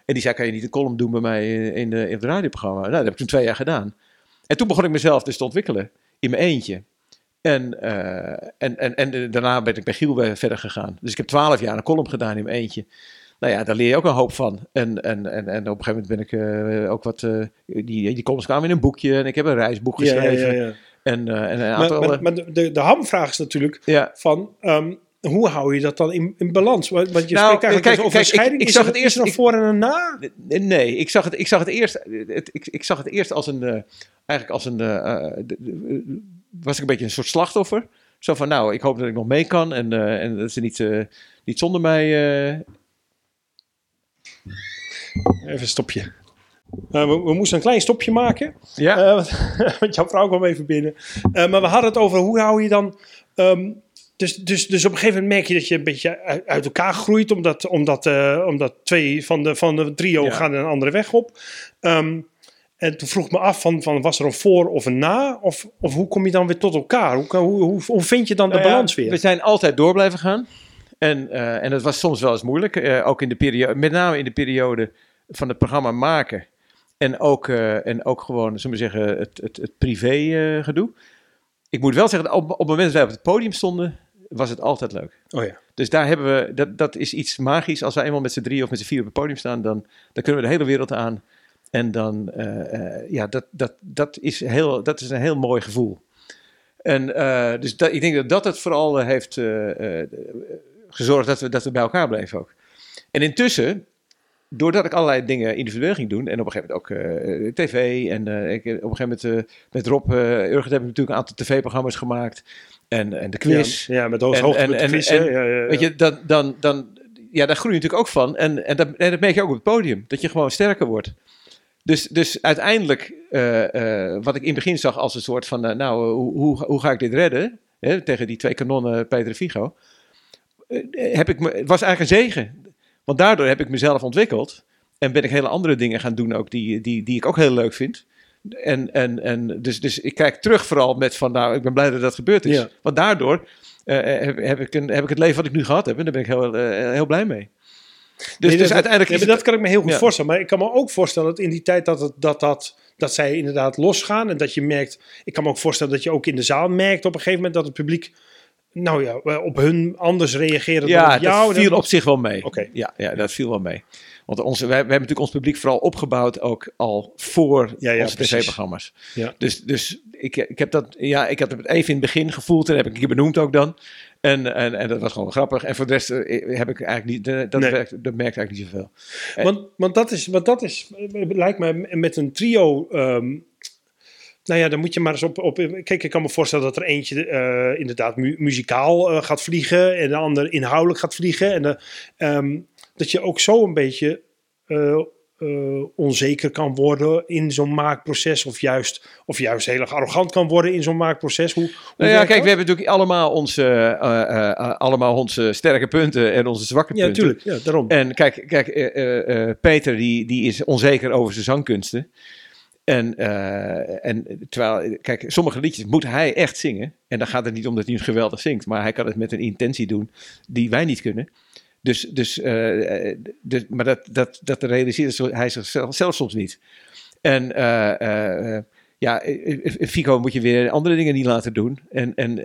B: En die zei, kan je niet een column doen bij mij in, in, de, in het radioprogramma? Nou, dat heb ik toen twee jaar gedaan. En toen begon ik mezelf dus te ontwikkelen. In mijn eentje. En, eh, en, en, en daarna ben ik bij Giel verder gegaan. Dus ik heb twaalf jaar een column gedaan in mijn eentje. Nou ja, daar leer je ook een hoop van. En, en, en, en op een gegeven moment ben ik eh, ook wat... eh, die, die columns kwamen in een boekje. En ik heb een reisboek
A: Ja, ja,
B: geschreven.
A: ja, ja.
B: En, en een
A: Maar,
B: aantal...
A: maar, maar de, de, hamvraag is natuurlijk van... ehm, hoe hou je dat dan in, in balans? Want je
B: Nou,
A: spreekt eigenlijk
B: kijk,
A: over
B: kijk,
A: scheiding.
B: ik- ik zag het eerst-
A: er
B: ik-
A: voor en een na?
B: Nee, ik zag het, ik zag het eerst. Het, ik, ik zag het eerst als een. eh, eigenlijk als een. de- de- was ik een beetje een soort slachtoffer. Zo van, nou, ik hoop dat ik nog mee kan. En, eh, en dat ze niet, eh, niet zonder mij. eh,
A: Even een stopje. We, we moesten een klein stopje maken.
B: ja,
A: want, jouw vrouw kwam even binnen. Maar we hadden het over hoe hou je dan. ehm, dus, dus, dus op een gegeven moment merk je dat je een beetje uit, elkaar groeit. Omdat, omdat, omdat twee van de, van de trio
B: Ja.
A: gaan een andere weg op. Ehm, en toen vroeg ik me af: van, van, was er een voor of een na? Of, of hoe kom je dan weer tot elkaar? Hoe, hoe, hoe, hoe vind je dan de
B: Nou ja,
A: balans weer?
B: We zijn altijd door blijven gaan. En, eh, en dat was soms wel eens moeilijk. eh, ook in de periode, met name in de periode van het programma maken. En ook, eh, en ook gewoon, zullen we zeggen, het, het, het privé gedoe. Ik moet wel zeggen, op, op het moment dat wij op het podium stonden, was het altijd leuk.
A: Oh ja.
B: Dus daar hebben we, dat, dat is iets magisch. Als wij eenmaal met z'n drie of met z'n vier op het podium staan, dan, dan kunnen we de hele wereld aan. En dan, eh, eh, ja, dat, dat, dat, is heel, dat is een heel mooi gevoel. En eh, dus dat, ik denk dat dat het vooral heeft gezorgd dat we, dat we bij elkaar bleven ook. En intussen, doordat ik allerlei dingen individueel ging doen, en op een gegeven moment ook tv, en ik, op een gegeven moment met Rob Urgent heb ik natuurlijk een aantal tv-programma's gemaakt, en, en de quiz.
A: Ja, ja met hoog,
B: En-
A: hoogte
B: en-
A: met de
B: en-
A: quiz,
B: en-
A: hè? Ja, ja, ja.
B: Weet je, dan, dan, dan, ja, daar groei je natuurlijk ook van. En, en, dat, en dat merk je ook op het podium. Dat je gewoon sterker wordt. Dus, dus uiteindelijk, eh, eh, wat ik in het begin zag als een soort van, eh, nou, hoe, hoe, hoe ga ik dit redden? Hè, tegen die twee kanonnen Peter. Eh, heb ik me, het was eigenlijk een zegen. Want daardoor heb ik mezelf ontwikkeld. En ben ik hele andere dingen gaan doen ook, die, die, die ik ook heel leuk vind. En, en, en dus, dus ik kijk terug vooral met van, nou, ik ben blij dat dat gebeurd is.
A: Ja.
B: Want daardoor heb, heb, ik een, heb ik het leven wat ik nu gehad heb. En daar ben ik heel, heel blij mee. Dus,
A: Nee,
B: dus
A: dat-
B: uiteindelijk is
A: kan ik me heel goed
B: Ja.
A: voorstellen. Maar ik kan me ook voorstellen dat in die tijd dat, het, dat, dat, dat zij inderdaad losgaan. En dat je merkt. Ik kan me ook voorstellen dat je ook in de zaal merkt op een gegeven moment dat het publiek. Nou ja, eh, op hun anders reageren dan op jou.
B: dat viel op zich wel mee. Ja, ja, dat viel wel mee. Want onze, wij, we hebben natuurlijk ons publiek vooral opgebouwd ook al voor
A: Ja,
B: onze tv-programma's.
A: Ja.
B: Dus, dus ik, ik heb dat, ja, ik had het even in het begin gevoeld en heb ik keer benoemd ook dan. En, en, en dat was gewoon grappig. En voor de rest eh, heb ik eigenlijk niet, eh, dat,
A: Nee.
B: werkt, dat merk ik eigenlijk niet zoveel.
A: Want, want dat is, want dat is, eh, lijkt me met een trio. ehm, nou ja, dan moet je maar eens op. op kijk, ik kan me voorstellen dat er eentje eh, inderdaad mu- muzikaal eh, gaat vliegen. En de ander inhoudelijk gaat vliegen. En de, ehm, dat je ook zo een beetje eh, eh, onzeker kan worden in zo'n maakproces. Of juist, of juist heel erg arrogant kan worden in zo'n maakproces. Hoe, hoe
B: Nou ja, kijk,
A: dat?
B: we hebben natuurlijk allemaal onze, eh, eh, allemaal onze sterke punten en onze zwakke
A: Ja,
B: punten.
A: natuurlijk. Ja, daarom.
B: En kijk, kijk Peter die, die is onzeker over zijn zangkunsten. En, en terwijl, kijk, sommige liedjes moet hij echt zingen. En dan gaat het niet om dat hij het geweldig zingt, maar hij kan het met een intentie doen die wij niet kunnen. Dus, dus, eh, eh, dus maar dat, dat, dat realiseert hij zichzelf zelf soms niet. En eh, ja, Fico moet je weer andere dingen niet laten doen. En, en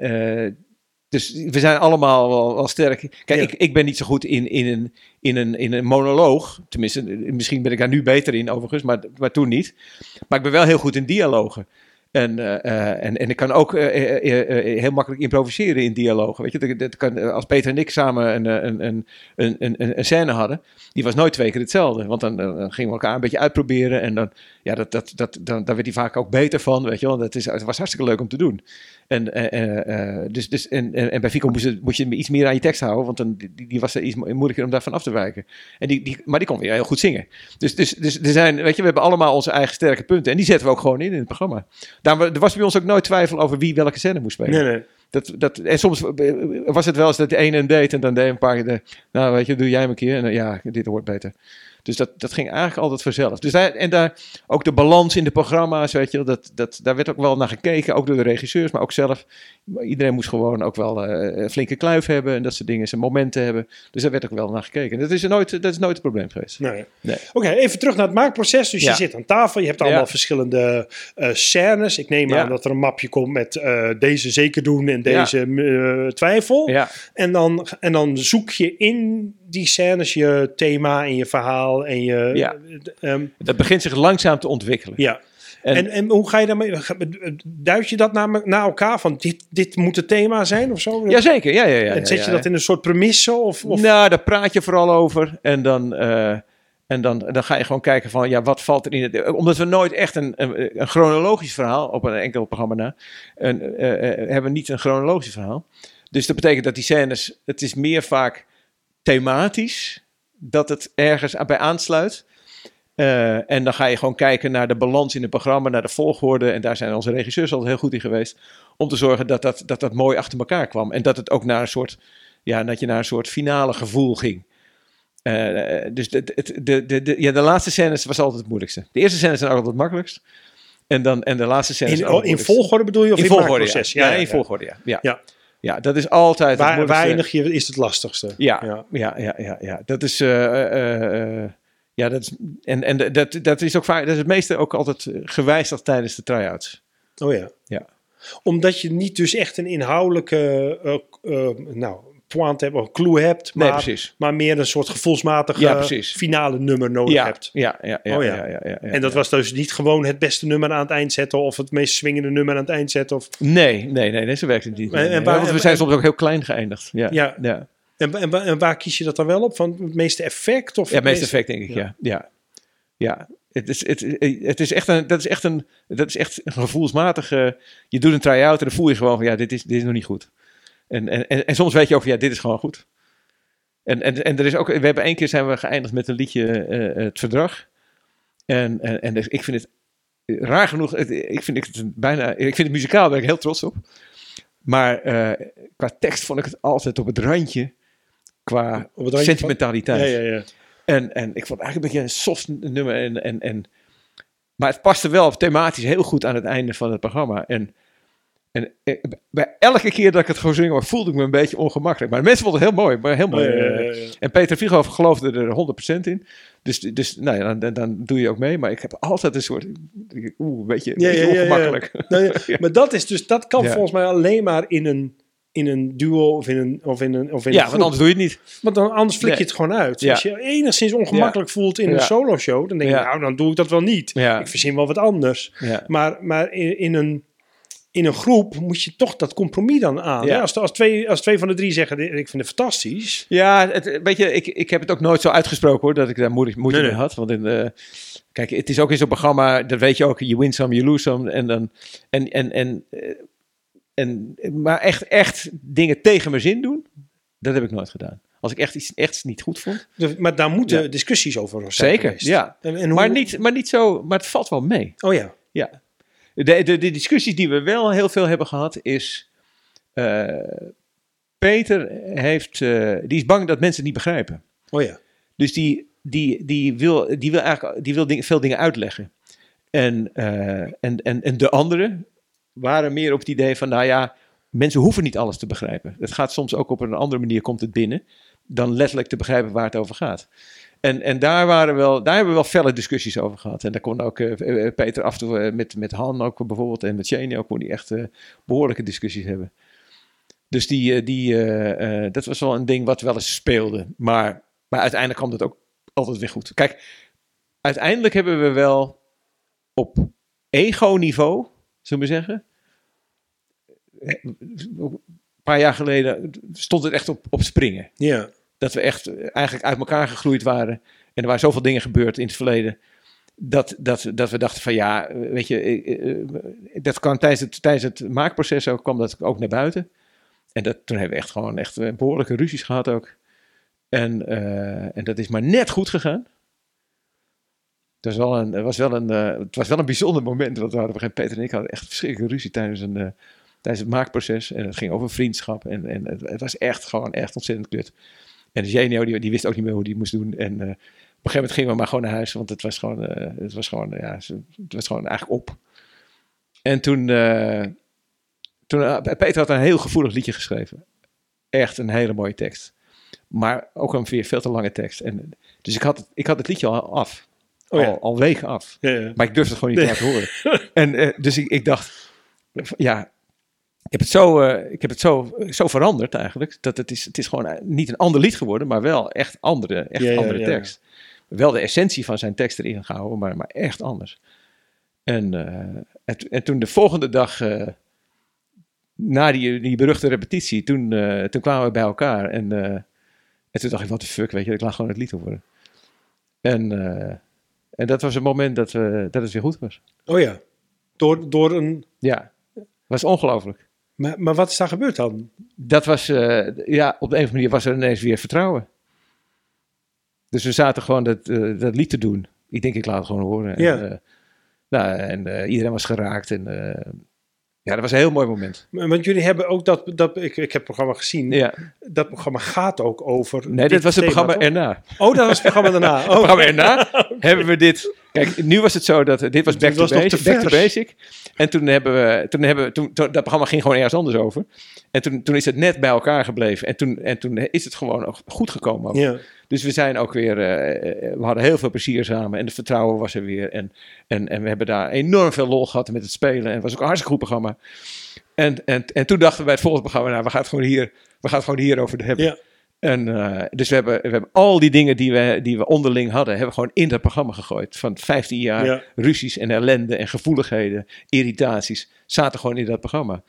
B: dus we zijn allemaal wel, wel sterk. Kijk,
A: Ja.
B: ik, ik ben niet zo goed in, in, een, in, een, in een monoloog. Tenminste, misschien ben ik daar nu beter in overigens, maar, maar toen niet. Maar ik ben wel heel goed in dialogen. En, eh, eh, en, en ik kan ook eh, heel makkelijk improviseren in dialogen. Weet je, dat, dat kan, als Peter en ik samen een, een, een, een, een, scène hadden, die was nooit twee keer hetzelfde. Want dan, dan gingen we elkaar een beetje uitproberen. En dan, ja, dat, dat, dat, dan, daar werd hij vaak ook beter van. Weet je dat is, het was hartstikke leuk om te doen. En, dus, dus, en, en, bij Fico moest, je- moest je iets meer aan je tekst houden, want dan, die, die was er iets mo- moeilijker om daarvan af te wijken. En die, die, maar die kon weer heel goed zingen. Dus, dus, dus er zijn, weet je, we hebben allemaal onze eigen sterke punten. En die zetten we ook gewoon in in het programma. Daarom, er was bij ons ook nooit twijfel over wie welke scène moest spelen.
A: Nee, nee.
B: Dat, dat, en soms eh, was het wel eens dat de ene hem deed en dan deed een paar keer de, nou weet je, doe jij hem een keer. En dan, ja, dit hoort beter. Dus dat, dat ging eigenlijk altijd vanzelf. Dus daar, en daar ook de balans in de programma's, weet je, dat, dat, daar werd ook wel naar gekeken, ook door de regisseurs, maar ook zelf. Iedereen moest gewoon ook wel eh, een flinke kluif hebben en dat soort dingen, zijn momenten hebben. Dus daar werd ook wel naar gekeken. Dat is, nooit, dat is nooit het probleem geweest.
A: Nee.
B: Nee.
A: Oké, even terug naar het maakproces. Dus
B: Ja.
A: je zit aan tafel, je hebt allemaal
B: Ja.
A: verschillende eh, scènes. Ik neem
B: Ja.
A: aan dat er een mapje komt met eh, deze zeker doen en deze twijfel.
B: Ja,
A: En, dan, en dan zoek je in die scènes je thema en je verhaal en je...
B: Ja.
A: eh, ehm,
B: dat begint zich langzaam te ontwikkelen.
A: ja.
B: En-
A: En, en, hoe ga je daarmee? Duid je dat naar, me- naar elkaar van dit, dit moet het thema zijn of zo?
B: Jazeker, ja, ja, ja.
A: en zet
B: ja,
A: je dat in een soort premisse? Of, of...
B: Nou, daar praat je vooral over. En dan, eh, en dan, dan ga je gewoon kijken van, ja, wat valt er in het... Omdat we nooit echt een, een, een chronologisch verhaal, op een enkel programma na, een, eh, hebben we niet een chronologisch verhaal. Dus dat betekent dat die scènes, het is meer vaak thematisch, dat het ergens bij aansluit. Eh, en dan ga je gewoon kijken naar de balans in het programma, naar de volgorde. En daar zijn onze regisseurs altijd heel goed in geweest. Om te zorgen dat dat, dat, dat mooi achter elkaar kwam. En dat het ook naar een soort, ja, dat je naar een soort finale gevoel ging. Eh, dus de, de, de, de, de- ja, de laatste scènes was altijd het moeilijkste. De eerste scènes zijn altijd het makkelijkst. En, dan, en de laatste scènes
A: in, in volgorde bedoel je? Of in,
B: volgorde? Ja, in volgorde, ja. Ja,
A: Ja.
B: dat is altijd
A: Waar, eindig je is het lastigste?
B: Ja,
A: Ja.
B: ja, ja, ja, ja, Dat is. eh, eh, eh, ja, dat is. En, en dat, dat is ook vaak. Dat is het meeste ook altijd gewijzigd tijdens de try-outs.
A: Oh ja.
B: Ja.
A: Omdat je niet dus echt een inhoudelijke uh, uh, nou, point hebt, of clue hebt,
B: Nee,
A: maar,
B: precies.
A: maar meer een soort gevoelsmatige
B: Ja,
A: finale nummer nodig
B: Ja,
A: hebt.
B: ja, ja, ja,
A: Oh
B: ja.
A: En dat was dus niet gewoon het beste nummer aan het eind zetten of het meest swingende nummer aan het eind zetten. Of,
B: Nee, nee, nee, nee, zo werkt het niet.
A: En-
B: Nee,
A: en waar-
B: want we zijn
A: en-
B: soms ook heel klein geëindigd. Ja,
A: Ja.
B: ja.
A: en, en, wa- en waar kies je dat dan wel op? Van het meeste effect? Of
B: Ja, het meeste
A: meest-
B: effect denk ik, ja. Ja, ja. Het is, het, het is echt een, dat is echt een, dat is echt een gevoelsmatige, je doet een try-out en dan voel je gewoon van, ja, dit is, dit is nog niet goed. En, en, en, en soms weet je ook van, ja, dit is gewoon goed. En, en, en er is ook, we hebben één keer zijn we geëindigd met een liedje, eh, het verdrag. En, en, en dus ik vind het, raar genoeg, het- ik vind het bijna, ik vind het muzikaal, ben ik heel trots op. Maar eh, qua tekst vond ik het altijd op het randje, qua
A: Op het randje van-
B: sentimentaliteit.
A: Ja, ja, ja.
B: En, en ik vond het eigenlijk een beetje een soft nummer. En, en, en Maar het paste wel thematisch heel goed aan het einde van het programma. En, en eh, bij elke keer dat ik het gewoon zing, voelde ik me een beetje ongemakkelijk. Maar de mensen vonden het heel mooi. Maar heel mooi.
A: Ja, ja,
B: eh,
A: ja.
B: En Peter Vierhoff geloofde er 100% in. Dus, dus nou ja, dan, dan doe je ook mee. Maar ik heb altijd een soort, oeh, een beetje, een ongemakkelijk.
A: Nou maar dat is dus, dat kan volgens mij alleen maar in een, in een duo of in een, of in een, of in een
B: Ja,
A: groep.
B: want anders doe je het niet.
A: Want dan, anders flik je het gewoon uit. Als je enigszins ongemakkelijk voelt in een solo show, dan denk je, nou, dan doe ik dat wel niet. Ik verzin wel wat anders. Maar, maar in, in, een, in een groep moet je toch dat compromis dan aan.
B: Ja.
A: hè? Als, als, twee, als twee van de drie zeggen, ik vind het fantastisch.
B: Ja, het, weet je, ik, ik heb het ook nooit zo uitgesproken hoor, dat ik daar moeite, moeite
A: Nee,
B: mee
A: nee.
B: had. Want in, eh, kijk, het is ook in zo'n programma, dat weet je ook, je win some, you lose some. En dan, en, en, en, eh, en, maar echt, echt dingen tegen mijn zin doen, dat heb ik nooit gedaan. Als ik echt iets echt niet goed vond.
A: Dus- maar daar moeten
B: Ja.
A: discussies over zijn
B: Zeker,
A: geweest.
B: ja.
A: En, en hoe-
B: Maar niet, maar niet zo, maar het valt wel mee.
A: Oh ja.
B: Ja. De, de, de discussies die we wel heel veel hebben gehad is... eh, Peter heeft, eh, die is bang dat mensen het niet begrijpen.
A: Oh ja.
B: Dus die, die, die, wil, die wil eigenlijk die wil veel dingen uitleggen. En, eh, en, en, en de anderen waren meer op het idee van, nou ja, mensen hoeven niet alles te begrijpen. Het gaat soms ook op een andere manier, komt het binnen, dan letterlijk te begrijpen waar het over gaat. En, en daar, waren wel, daar hebben we wel felle discussies over gehad. En daar kon ook eh, eh, Peter af en toe eh, met, met Han ook bijvoorbeeld en met Shane ook, die echt eh, behoorlijke discussies hebben. Dus die, eh, die, eh, eh, dat was wel een ding wat wel eens speelde. Maar, maar uiteindelijk kwam dat ook altijd weer goed. Kijk, uiteindelijk hebben we wel op ego-niveau, zullen we zeggen. eh, Een paar jaar geleden stond het echt op, op springen.
A: Ja.
B: Dat we echt eh, eigenlijk uit elkaar gegroeid waren. En er waren zoveel dingen gebeurd in het verleden. Dat, dat, dat we dachten van ja, eh, weet je, eh, eh, dat kwam tijdens het, tijdens het maakproces ook, kwam dat ook naar buiten. En dat, toen hebben we echt gewoon echt eh, behoorlijke ruzies gehad ook. En, eh, en dat is maar net goed gegaan. Het was wel een, was wel een, eh, het was wel een bijzonder moment. Want we hadden Peter en ik hadden echt verschrikkelijke ruzie tijdens, een, eh, tijdens het maakproces. En het ging over vriendschap. En, en het, het was echt gewoon echt ontzettend kut. En de Genio, die, die wist ook niet meer hoe die moest doen. En eh, op een gegeven moment gingen we maar gewoon naar huis. Want het was gewoon, eh, het was gewoon, ja, het was gewoon eigenlijk op. En toen, eh, toen Peter had een heel gevoelig liedje geschreven. Echt een hele mooie tekst. Maar ook een weer veel te lange tekst. En, dus ik had, het, ik had het liedje al af.
A: Oh ja.
B: al, al weken af.
A: Ja, ja.
B: Maar ik durfde het gewoon niet te laten horen. En dus ik, ik dacht, ja, ik heb het, zo, eh, ik heb het zo, zo veranderd eigenlijk. Dat het is, het is gewoon eh, niet een ander lied geworden, maar wel echt andere, echt
A: Ja,
B: andere
A: ja,
B: tekst. Wel de essentie van zijn tekst erin gehouden, maar, maar echt anders. En, eh, en, to- en toen de volgende dag, na die, die beruchte repetitie, toen, toen kwamen we bij elkaar. En, en toen dacht ik, wat de fuck, weet je, ik laat gewoon het lied horen. En, en dat was het moment dat, we, dat het weer goed was.
A: Oh ja. Door, door een...
B: Ja, was ongelooflijk.
A: Maar, maar wat is daar gebeurd dan?
B: Dat was, eh, ja, op de een of andere manier was er ineens weer vertrouwen. Dus we zaten gewoon dat, eh, dat lied te doen. Ik denk, ik laat het gewoon horen.
A: Ja.
B: En, eh, nou, en iedereen was geraakt. En ja, dat was een heel mooi moment.
A: Want jullie hebben ook dat... dat ik, ik heb het programma gezien.
B: Ja.
A: Dat programma gaat ook over...
B: Nee, dit was het programma erna.
A: Oh, dat was het programma daarna.
B: Het
A: Oh.
B: programma erna hebben we dit. Kijk, nu was het zo dat dit was back,
A: was
B: to,
A: nog
B: basic,
A: te
B: back to basic. En toen hebben we, toen hebben we, toen, toen- dat programma ging gewoon ergens anders over. En toen, toen is het net bij elkaar gebleven. En toen, en toen is het gewoon ook goed gekomen. ook.
A: Ja.
B: Dus we zijn ook weer, eh, eh, we hadden heel veel plezier samen en het vertrouwen was er weer. En, en, en we hebben daar enorm veel lol gehad met het spelen. En het was ook een hartstikke goed programma. En, en, en toen dachten we bij het volgende programma, nou, we gaan het gewoon hier, we gaan het gewoon hierover hebben.
A: Ja.
B: En eh, dus we hebben, we hebben al die dingen die we, die we onderling hadden, hebben we gewoon in dat programma gegooid. Van 15 jaar
A: Ja.
B: ruzies en ellende en gevoeligheden, irritaties, zaten gewoon in dat programma.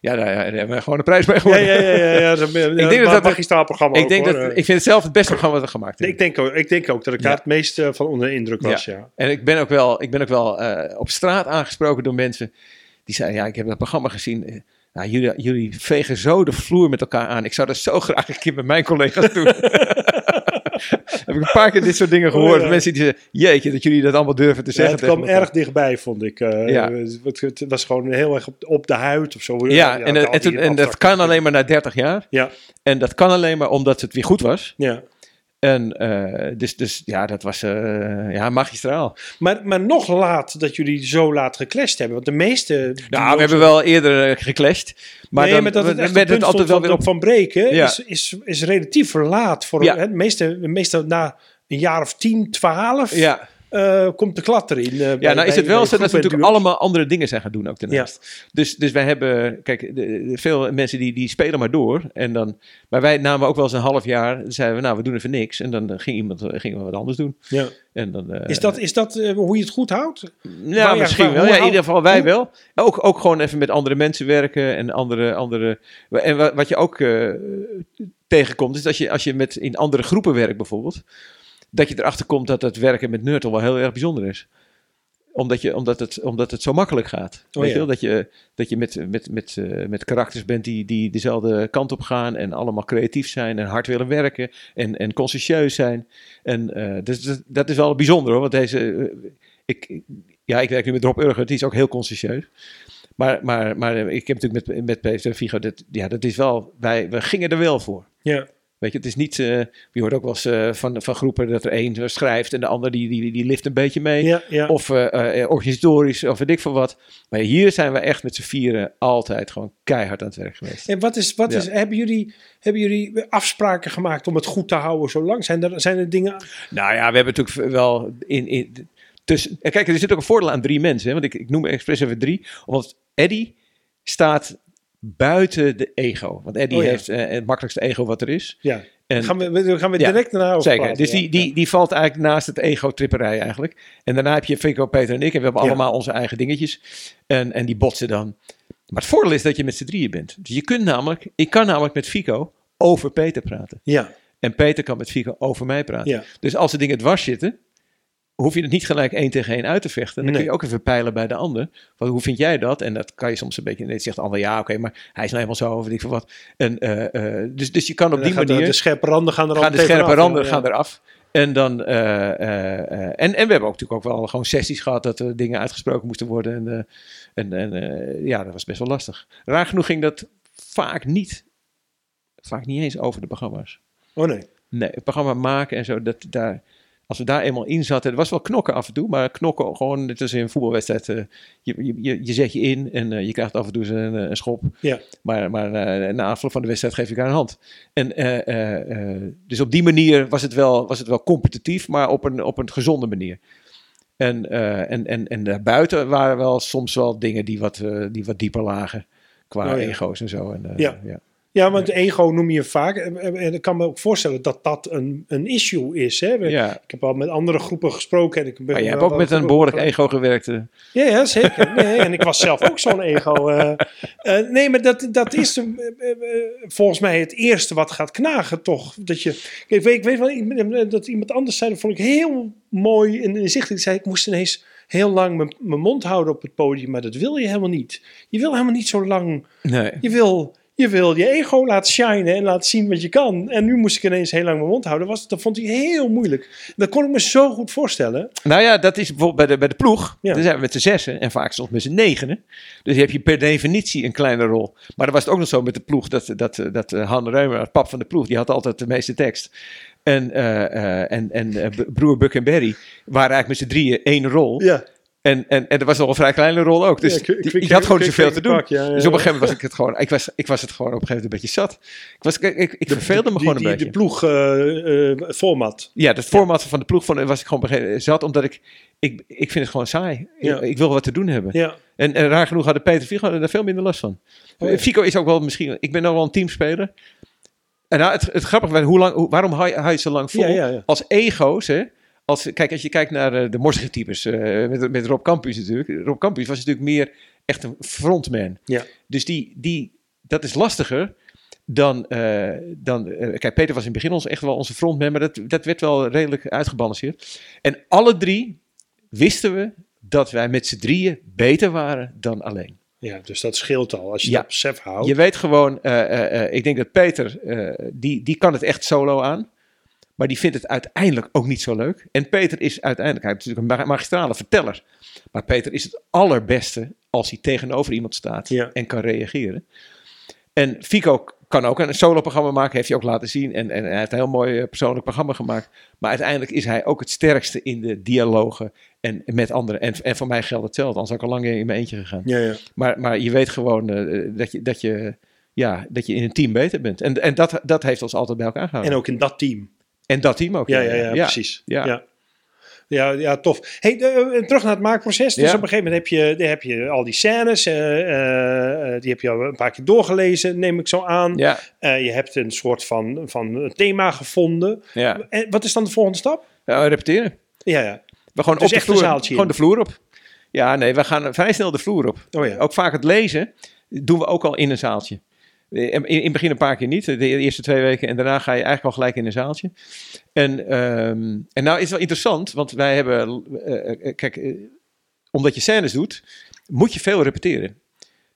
B: Ja, daar, daar hebben we gewoon een prijs mee
A: Ja,
B: gewonnen.
A: ja, ja, ja, ja. Ik
B: denk dat dat-
A: magistraal programma
B: ik,
A: ook,
B: denk
A: hoor.
B: dat, ik vind het zelf het beste programma wat we gemaakt hebben.
A: ik, denk ook, ik denk ook dat ik
B: Ja.
A: daar het meest eh, van onder de indruk was, ja.
B: En ik ben ook wel, ik ben ook wel eh, op straat aangesproken door mensen die zeiden: Ja, ik heb dat programma gezien. Nou, jullie, jullie vegen zo de vloer met elkaar aan. Ik zou dat zo graag een keer met mijn collega's doen. heb ik een paar keer dit soort dingen gehoord.
A: Oh, ja.
B: Mensen die zeggen: Jeetje, dat jullie dat allemaal durven te
A: Ja,
B: zeggen.
A: het kwam
B: tegen elkaar."
A: erg dichtbij, vond ik. eh,
B: Ja.
A: het, het was gewoon heel erg op, op de huid of zo.
B: Ja, en, en, dat kan alleen maar na 30 jaar.
A: Ja,
B: En dat kan alleen maar omdat het weer goed was.
A: ja.
B: En eh, dus, dus ja, dat was eh, ja, magistraal.
A: Maar, maar nog laat dat jullie zo laat geclashed hebben. Want de meeste...
B: Nou, we hebben wel eerder eh, geclashed. Maar
A: nee,
B: dan
A: maar dat het echt
B: werd
A: het
B: het altijd wel weer op.
A: van breken
B: Ja.
A: is, is, is relatief laat. Voor,
B: Ja.
A: hè, de meeste, de meeste na een jaar of 10, 12
B: Ja,
A: eh, komt de klat erin. eh, bij-
B: ja, nou is het wel zo dat we natuurlijk allemaal andere dingen zijn gaan doen ook daarnaast. Dus, dus wij hebben, kijk, de, de- veel mensen die, die spelen maar door. En dan, maar wij namen ook wel eens een half jaar, zeiden we, nou, we doen even niks. En dan eh, ging iemand gingen we wat anders doen.
A: Ja.
B: En dan,
A: Is dat, is dat hoe je het goed houdt?
B: Ja,
A: Waar-
B: misschien
A: waar-
B: wel. Ja, in ieder geval wij wel. Ook, ook gewoon even met andere mensen werken en andere... andere en wa- wat je ook tegenkomt, is dat je als je met, in andere groepen werkt bijvoorbeeld, dat je erachter komt dat het werken met Nerdle wel heel erg bijzonder is. Omdat, je, omdat, het, omdat het zo makkelijk gaat.
A: Oh,
B: Weet
A: ja.
B: je wel? Dat je, dat je met, met, met, eh, met karakters bent die, die dezelfde kant op gaan en allemaal creatief zijn en hard willen werken en, en consciëntieus zijn. En eh, dus, dat, dat is wel bijzonder hoor, want deze... eh, ik, ja, ik werk nu met Rob Urger, die is ook heel consciëntieus. Maar, maar, maar ik heb natuurlijk met, met Peter Vigo, dat, ja, dat is wel, wij, we gingen er wel voor.
A: Ja.
B: Weet je, het is niet, eh, je hoort ook wel eens eh, van, van groepen dat er één schrijft en de ander die, die, die lift een beetje mee.
A: Ja, ja.
B: Of eh, organisatorisch, of weet ik veel wat. Maar hier zijn we echt met z'n vieren altijd gewoon keihard aan het werk geweest.
A: En wat is, wat
B: Ja.
A: is hebben, jullie, hebben jullie afspraken gemaakt om het goed te houden zo lang? Zijn er, zijn er dingen...
B: Nou ja, we hebben natuurlijk wel in. in tussen, kijk, er zit ook een voordeel aan drie mensen. Hè, want ik, ik noem expres even drie. Omdat Eddie staat buiten de ego. Want Eddie
A: Oh ja.
B: heeft eh, het makkelijkste ego wat er is.
A: Ja,
B: En,
A: gaan we, we gaan we
B: Ja,
A: direct naar over
B: Zeker.
A: praten,
B: Dus
A: ja.
B: die, die, die valt eigenlijk naast het ego-tripperij eigenlijk. En daarna heb je Fico, Peter en ik. En we hebben
A: Ja.
B: allemaal onze eigen dingetjes. En, en die botsen dan. Maar het voordeel is dat je met z'n drieën bent. Dus je kunt namelijk, ik kan namelijk met Fico over Peter praten.
A: Ja,
B: En Peter kan met Fico over mij praten.
A: ja.
B: Dus als de dingen dwars zitten, hoef je het niet gelijk één tegen één uit te vechten. Dan
A: Nee.
B: kun je ook even peilen bij de ander. Van, hoe vind jij dat? En dat kan je soms een beetje... Nee, zegt de ander, ja, oké, maar hij is nou helemaal zo, of ik veel wat. En, eh, eh, dus, dus je kan op
A: Dan
B: die
A: de-
B: manier...
A: De scherpe randen gaan er
B: gaan de scherpe randen
A: ja.
B: gaan eraf. En dan... eh, en, en we hebben ook natuurlijk ook wel gewoon sessies gehad... dat er dingen uitgesproken moesten worden. En, en, en ja, dat was best wel lastig. Raar genoeg ging dat vaak niet... Vaak niet eens over de programma's.
A: Oh nee.
B: Nee, het programma maken en zo, dat, daar, als we daar eenmaal in zaten, het was wel knokken af en toe, maar knokken gewoon, het is in een voetbalwedstrijd, eh, je, je, je, zet je in en eh, je krijgt af en toe een, een schop,
A: Ja.
B: maar, maar eh, na afloop van de wedstrijd geef je elkaar een hand. En, eh, eh, eh, dus op die manier was het wel, was het wel competitief, maar op een, op een gezonde manier. En, eh, en, en, en daarbuiten waren wel soms wel dingen die wat, eh, die wat dieper lagen, qua
A: Oh ja.
B: ego's en zo. En, eh,
A: Ja.
B: ja.
A: Ja, want ego noem je vaak. En ik kan me ook voorstellen dat dat een, een issue is. Hè?
B: Ja.
A: Ik heb al met andere groepen gesproken. En ik ben
B: Maar je hebt ook met een behoorlijk ego gewerkt. eh.
A: Ja, ja, zeker. Nee, en ik was zelf ook zo'n ego. eh. Eh, nee, maar dat, dat is volgens mij het eerste wat gaat knagen, toch? Dat je, ik weet, ik weet wel dat iemand anders zei, dat vond ik heel mooi en inzichtelijk. Zei, ik moest ineens heel lang mijn- mijn mond houden op het podium, maar dat wil je helemaal niet. Je wil helemaal niet zo lang.
B: Nee.
A: Je wil je, wil je ego laten shinen en laten zien wat je kan. En nu moest ik ineens heel lang mijn mond houden. Was, dat vond hij heel moeilijk. Dat kon ik me zo goed voorstellen.
B: Nou ja, dat is bijvoorbeeld bij de, bij de ploeg.
A: Ja.
B: Dan zijn we met z'n zessen en vaak soms met z'n negenen. Dus heb je per definitie een kleine rol. Maar dan was het ook nog zo met de ploeg dat, dat, dat eh, Han Reumer, het pap van de ploeg, die had altijd de meeste tekst. En, eh, en, en broer Buck en Barry waren eigenlijk met z'n drieën één rol.
A: Ja.
B: En, en, en dat was nog een vrij kleine rol ook. Dus
A: Ja,
B: je had gewoon zoveel te doen.
A: pak, ja, ja,
B: Dus op een gegeven moment was ik het gewoon, ik was, ik was het gewoon op een gegeven moment een beetje zat. Ik, was, ik, ik, ik verveelde me
A: Die,
B: gewoon een
A: die,
B: beetje.
A: de ploeg eh, eh, format.
B: Ja, het format van de ploeg vond, was ik gewoon op een gegeven moment zat, omdat ik, ik, ik vind het gewoon saai. Ik, ik wil wat te doen hebben.
A: Ja.
B: En, en raar genoeg hadden Peter Figo daar veel minder last van.
A: Oh ja.
B: Fico is ook wel misschien, ik ben ook wel een teamspeler. En nou, het, het grappige was, hoe lang, hoe, waarom hou je, hou je zo lang vol? Als ego's, hè. Als, kijk, als je kijkt naar eh, de morsige types, eh, met, met Rob Campus natuurlijk. Rob Campus was natuurlijk meer echt een frontman.
A: Ja.
B: Dus die, die, dat is lastiger dan... eh, dan kijk, Peter was in het begin ons, echt wel onze frontman, maar dat, dat werd wel redelijk uitgebalanceerd. En alle drie wisten we dat wij met z'n drieën beter waren dan alleen.
A: Ja, dus dat scheelt al als je
B: Ja.
A: dat besef houdt.
B: Je weet gewoon, ik denk dat Peter, die, die kan het echt solo aan. Maar die vindt het uiteindelijk ook niet zo leuk. En Peter is uiteindelijk, hij is natuurlijk een ma- magistrale verteller. Maar Peter is het allerbeste als hij tegenover iemand staat
A: Ja.
B: en kan reageren. En Fico kan ook een solo-programma maken, heeft hij ook laten zien. En, en hij heeft een heel mooi eh, persoonlijk programma gemaakt. Maar uiteindelijk is hij ook het sterkste in de dialogen en met anderen. En, en voor mij geldt hetzelfde, anders had ik al lang in mijn eentje gegaan.
A: Ja, ja.
B: Maar, maar je weet gewoon eh, dat, je, dat, je, ja, dat je in een team beter bent. En, en dat, dat heeft ons altijd bij elkaar gehouden.
A: En ook in dat team.
B: En dat team ook.
A: Ja, ja, ja, precies.
B: ja.
A: Ja. Ja, tof. Hey, eh, terug naar het maakproces. Dus
B: Ja.
A: op een gegeven moment heb je, heb je al die scènes. eh, eh, die heb je al een paar keer doorgelezen, neem ik zo aan.
B: Ja,
A: Eh, je hebt een soort van, van thema gevonden.
B: ja.
A: En wat is dan de volgende stap?
B: ja repeteren.
A: Ja, ja.
B: We gewoon
A: Dus
B: op de
A: echt
B: vloer, gewoon de vloer op. Ja, nee, we gaan vrij snel de vloer op.
A: Oh ja.
B: Ook vaak het lezen doen we ook al in een zaaltje. Eh, In, in het begin een paar keer niet, de eerste twee weken. En daarna ga je eigenlijk al gelijk in een zaaltje. En, ehm, en nou is het wel interessant, want wij hebben... eh, eh, kijk, omdat je scènes doet, moet je veel repeteren.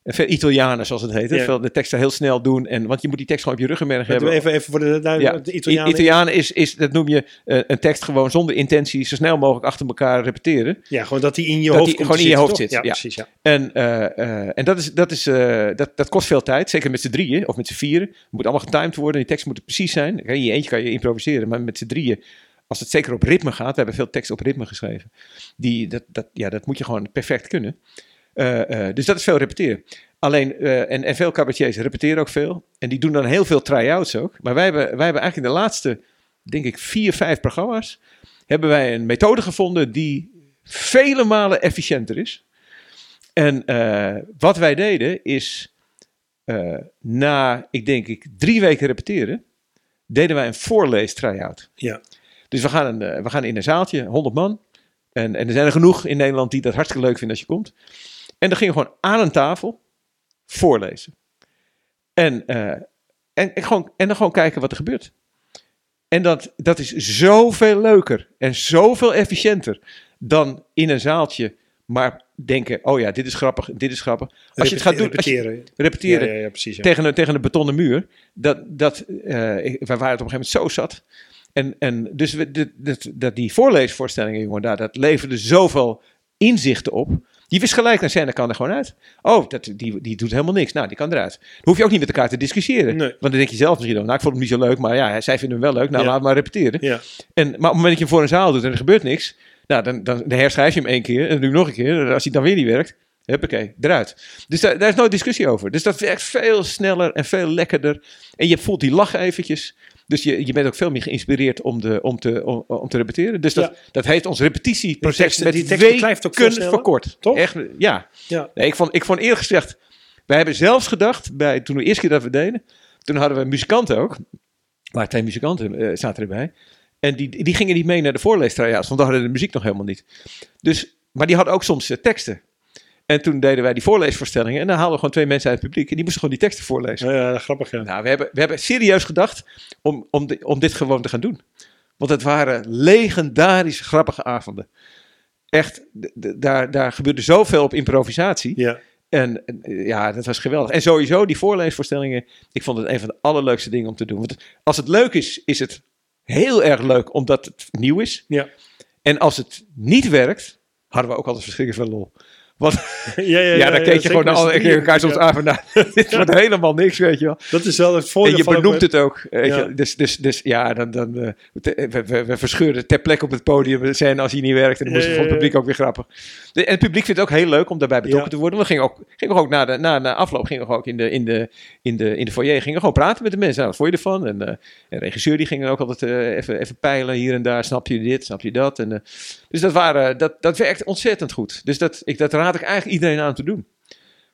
B: Veel Italianen, zoals het heet.
A: Ja.
B: Veel de teksten heel snel doen. En, want je moet die tekst gewoon op je ruggenmerg hebben.
A: Even, even voor de, de,
B: Ja,
A: de Italianen.
B: Italianen is, is, dat noem je eh, een tekst gewoon zonder intentie zo snel mogelijk achter elkaar repeteren.
A: ja, gewoon dat die in je
B: Dat
A: hoofd
B: die gewoon in je
A: zitten,
B: hoofd
A: toch?
B: zit,
A: Ja,
B: ja.
A: precies. Ja.
B: En, eh, eh, en dat, is, dat, is, dat, dat kost veel tijd, zeker met z'n drieën of met z'n vieren. Het moet allemaal getimed worden, die teksten moeten precies zijn. In je eentje kan je improviseren, maar met z'n drieën, als het zeker op ritme gaat, we hebben veel teksten op ritme geschreven, die, dat, dat, ja, dat moet je gewoon perfect kunnen. Eh, eh, dus dat is veel repeteren. Alleen, eh, en, en veel cabaretiers repeteren ook veel. En die doen dan heel veel try-outs ook. Maar wij hebben, wij hebben eigenlijk in de laatste, denk ik, vier, vijf programma's, hebben wij een methode gevonden die vele malen efficiënter is. En wat wij deden is, na, ik denk ik, drie weken repeteren, deden wij een voorlees try-out.
A: Ja.
B: Dus we gaan, een, we gaan in een zaaltje, 100 man. En, en er zijn er genoeg in Nederland die dat hartstikke leuk vinden als je komt. En dan gingen we gewoon aan een tafel voorlezen. En, eh, en, en, gewoon, en dan gewoon kijken wat er gebeurt. En dat, dat is zoveel leuker en zoveel efficiënter dan in een zaaltje maar denken, oh ja, dit is grappig, dit is grappig. Als je het gaat doen, je
A: Repeteren.
B: repeteren
A: Ja, ja, ja, precies.
B: Tegen, een, tegen een betonnen muur. Dat, dat, wij waren het op een gegeven moment zo zat. En, en dus we, dat, dat die voorleesvoorstellingen, jongen, daar, dat leverde zoveel inzichten op. Die wist gelijk een scène kan er gewoon uit. Oh, dat, die, die doet helemaal niks. Nou, die kan eruit. Dan hoef je ook niet met elkaar te discussiëren.
A: Nee.
B: Want dan denk je zelf misschien, nou, ik vond hem niet zo leuk, maar ja, zij vinden hem wel leuk. Nou,
A: Ja.
B: laat maar repeteren.
A: Ja.
B: En, maar op het moment dat je hem voor een zaal doet en er gebeurt niks, nou, dan, dan, dan herschrijf je hem één keer en dan doe je nog een keer. Als hij dan weer niet werkt, huppakee, eruit. Dus daar, daar is nooit discussie over. Dus dat werkt veel sneller en veel lekkerder. En je voelt die lach eventjes. Dus je, je bent ook veel meer geïnspireerd om, de, om, te, om, om te repeteren. Dus dat,
A: Ja.
B: dat heeft ons repetitieproces met
A: die tekst beklijft ook
B: verkort.
A: toch?
B: Echt, ja.
A: Ja.
B: Nee, ik, vond, ik vond eerlijk gezegd, wij hebben zelfs gedacht, bij, toen we de eerste keer dat we deden, toen hadden we muzikanten ook. Maar twee muzikanten eh, zaten erbij. En die, die gingen niet mee naar de voorleestrijouts, want dan hadden we de muziek nog helemaal niet. Dus, maar die hadden ook soms eh, teksten. En toen deden wij die voorleesvoorstellingen en dan haalden we gewoon twee mensen uit het publiek en die moesten gewoon die teksten voorlezen.
A: Ja, ja, grappig. Ja.
B: Nou, we hebben, we hebben serieus gedacht om, om, om dit gewoon te gaan doen. Want het waren legendarisch grappige avonden. Echt, daar, daar gebeurde zoveel op improvisatie.
A: Ja.
B: En ja, dat was geweldig. En sowieso, die voorleesvoorstellingen, ik vond het een van de allerleukste dingen om te doen. Want als het leuk is, is het heel erg leuk omdat het nieuw is.
A: Ja.
B: En als het niet werkt, hadden we ook altijd verschrikkelijk veel lol. Want
A: Ja, ja, ja,
B: ja, dan keek je gewoon naar alle keer elkaar soms aan van, nou, dit wordt helemaal niks, weet je wel.
A: Dat is wel het voordeel
B: En je
A: van
B: benoemt het ook. Weet
A: Ja.
B: je? Dus, dus, dus ja, dan, dan, eh, te- we, we, we verscheuren ter plekke op het podium scène als hij niet werkt. En dan moest
A: Ja,
B: het voor
A: ja,
B: het publiek ook weer grappig. De- en het publiek vindt het ook heel leuk om daarbij betrokken
A: Ja.
B: te worden. We gingen ook, gingen we ook na, de, na, na afloop gingen we ook in de, in, de, in, de, in de foyer gingen we gewoon praten met de mensen. Nou, wat vond je ervan? En, eh, en de regisseur die ging dan ook altijd eh, even, even peilen hier en daar. Snap je dit? Snap je dat? En, eh, dus dat, waren, dat, dat werkt ontzettend goed. Dus dat, ik, dat raad ik eigenlijk iedereen aan te doen.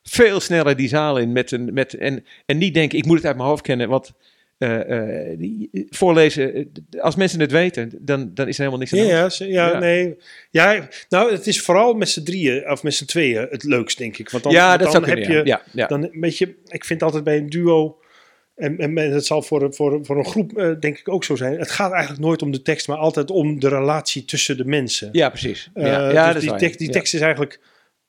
B: Veel sneller die zaal in. Met een, met, en, en niet denken, ik moet het uit mijn hoofd kennen. Want eh, eh, die- voorlezen, eh, als mensen het weten, dan, dan is er helemaal niks aan
A: Ja, ja, ze- ja,
B: Ja.
A: nee. Ja, nou, het is vooral met z'n drieën of met z'n tweeën het leukst, denk ik. Want dan,
B: ja, dat
A: dan heb
B: kunnen.
A: je,
B: ja.
A: Dan weet je, ik vind altijd bij een duo, en, en en het zal voor, voor, voor een groep denk ik ook zo zijn. Het gaat eigenlijk nooit om de tekst, maar altijd om de relatie tussen de mensen.
B: ja, precies. Ja,
A: dus
B: dat
A: die, tekst, die tekst is eigenlijk.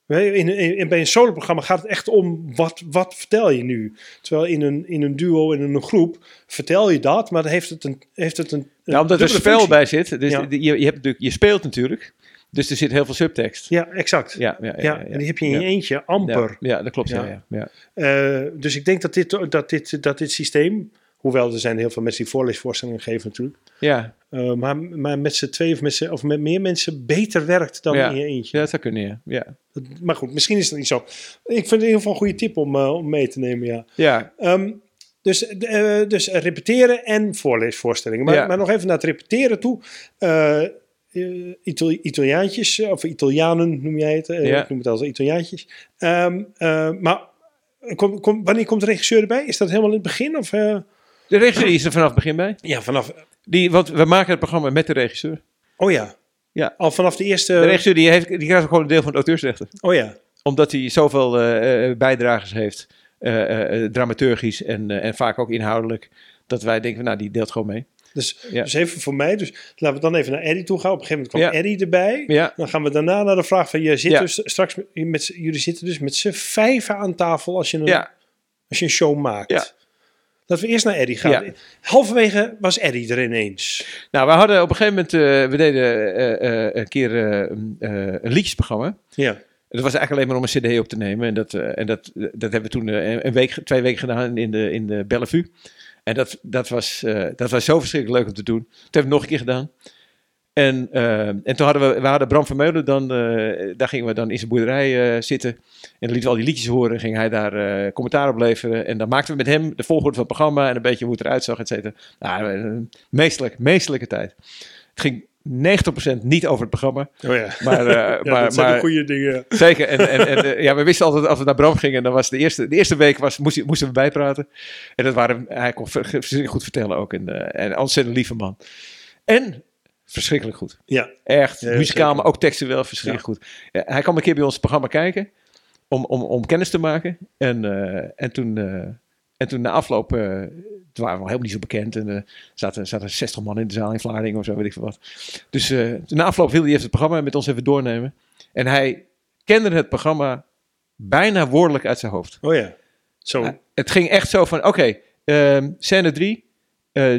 A: In, in, in- bij een soloprogramma gaat het echt om wat, wat vertel je nu. Terwijl in een, in een duo, in een groep, vertel je dat, maar dan heeft het een. Heeft het een, een
B: Ja, omdat er spel
A: functie.
B: bij zit. Dus
A: Ja.
B: je, je, hebt je speelt natuurlijk. Dus er zit heel veel subtekst.
A: Ja, exact. Ja,
B: Ja, ja, ja,
A: en die heb je in je eentje amper.
B: Ja, dat klopt. Ja.
A: Ja.
B: Ja, ja.
A: Eh, dus ik denk dat dit, dat, dit, dat dit systeem, hoewel er zijn heel veel mensen die voorleesvoorstellingen geven natuurlijk,
B: Ja,
A: eh, maar, maar met z'n twee of met, z'n- of met meer mensen beter werkt dan
B: Ja.
A: in je eentje.
B: ja, dat zou kunnen, ja. Ja,
A: Dat- Maar goed, misschien is het niet zo. Ik vind het in ieder geval een goede tip om, eh, om mee te nemen, ja.
B: ja,
A: Ehm, dus, eh, dus repeteren en voorleesvoorstellingen. Maar,
B: Ja.
A: maar nog even naar het repeteren toe. Itali- Italiaantjes, of Italianen noem jij het.
B: Ja.
A: Ik noem het als Italiaantjes. Ehm, eh, maar kom, kom, wanneer komt de regisseur erbij? Is dat helemaal in het begin? Of?
B: De regisseur is er vanaf het begin bij.
A: Ja, vanaf...
B: Die, want we maken het programma met de regisseur.
A: Oh ja.
B: Ja.
A: Al vanaf de eerste...
B: De regisseur die heeft, die krijgt ook gewoon een deel van de auteursrechten.
A: Oh ja.
B: Omdat hij zoveel eh, bijdragers heeft, eh, dramaturgisch en, en vaak ook inhoudelijk, dat wij denken, nou, die deelt gewoon mee.
A: Dus,
B: Ja.
A: dus even voor mij. Dus laten we dan even naar Eddie toe gaan. Op een gegeven moment kwam
B: Ja.
A: Eddie erbij.
B: Ja,
A: Dan gaan we daarna naar de vraag van... Je zit dus straks met, jullie zitten dus met z'n vijven aan tafel als je een, als je een show maakt. Laten we eerst naar Eddie gaan.
B: Ja.
A: Halverwege was Eddie er ineens.
B: nou, we hadden op een gegeven moment, eh, we deden eh, eh, een keer een, een liedjesprogramma.
A: Ja.
B: Dat was eigenlijk alleen maar om een cd op te nemen. En dat, en dat, dat hebben we toen een week, twee weken gedaan in de, in de Bellevue. En dat, dat, was, dat was zo verschrikkelijk leuk om te doen. Toen hebben we nog een keer gedaan. En, eh, en toen hadden we, we hadden Bram Vermeulen dan, eh, daar gingen we dan in zijn boerderij eh, zitten. En dan lieten we al die liedjes horen, ging hij daar commentaar op leveren. En dan maakten we met hem de volgorde van het programma en een beetje hoe het eruit zag, et cetera. Nou, meestelijk, meestelijke tijd. Het ging 90% niet over het programma,
A: Oh ja.
B: maar,
A: Ja,
B: maar,
A: dat zijn
B: maar
A: de goede dingen.
B: Zeker. En, en, en ja, we wisten altijd als we naar Bram gingen, dan was de eerste, de eerste week was, moest, moesten we bijpraten. En dat waren, hij kon goed vertellen ook. En, eh, en ontzettend lieve man. En verschrikkelijk goed.
A: Ja.
B: Echt.
A: Ja,
B: muzikaal, maar ook textueel verschrikkelijk goed. Hij kwam een keer bij ons programma kijken om, om, om kennis te maken. En, eh, en, toen, eh, en toen na afloop, eh, toen waren we al helemaal niet zo bekend. En er zaten, zaten 60 man in de zaal in Vlaardingen of zo, weet ik veel wat. Dus toen na afloop wilde hij even het programma met ons even doornemen. En hij kende het programma bijna woordelijk uit zijn hoofd.
A: Oh ja. Zo.
B: Het ging echt zo van, oké, ehm, scène 3,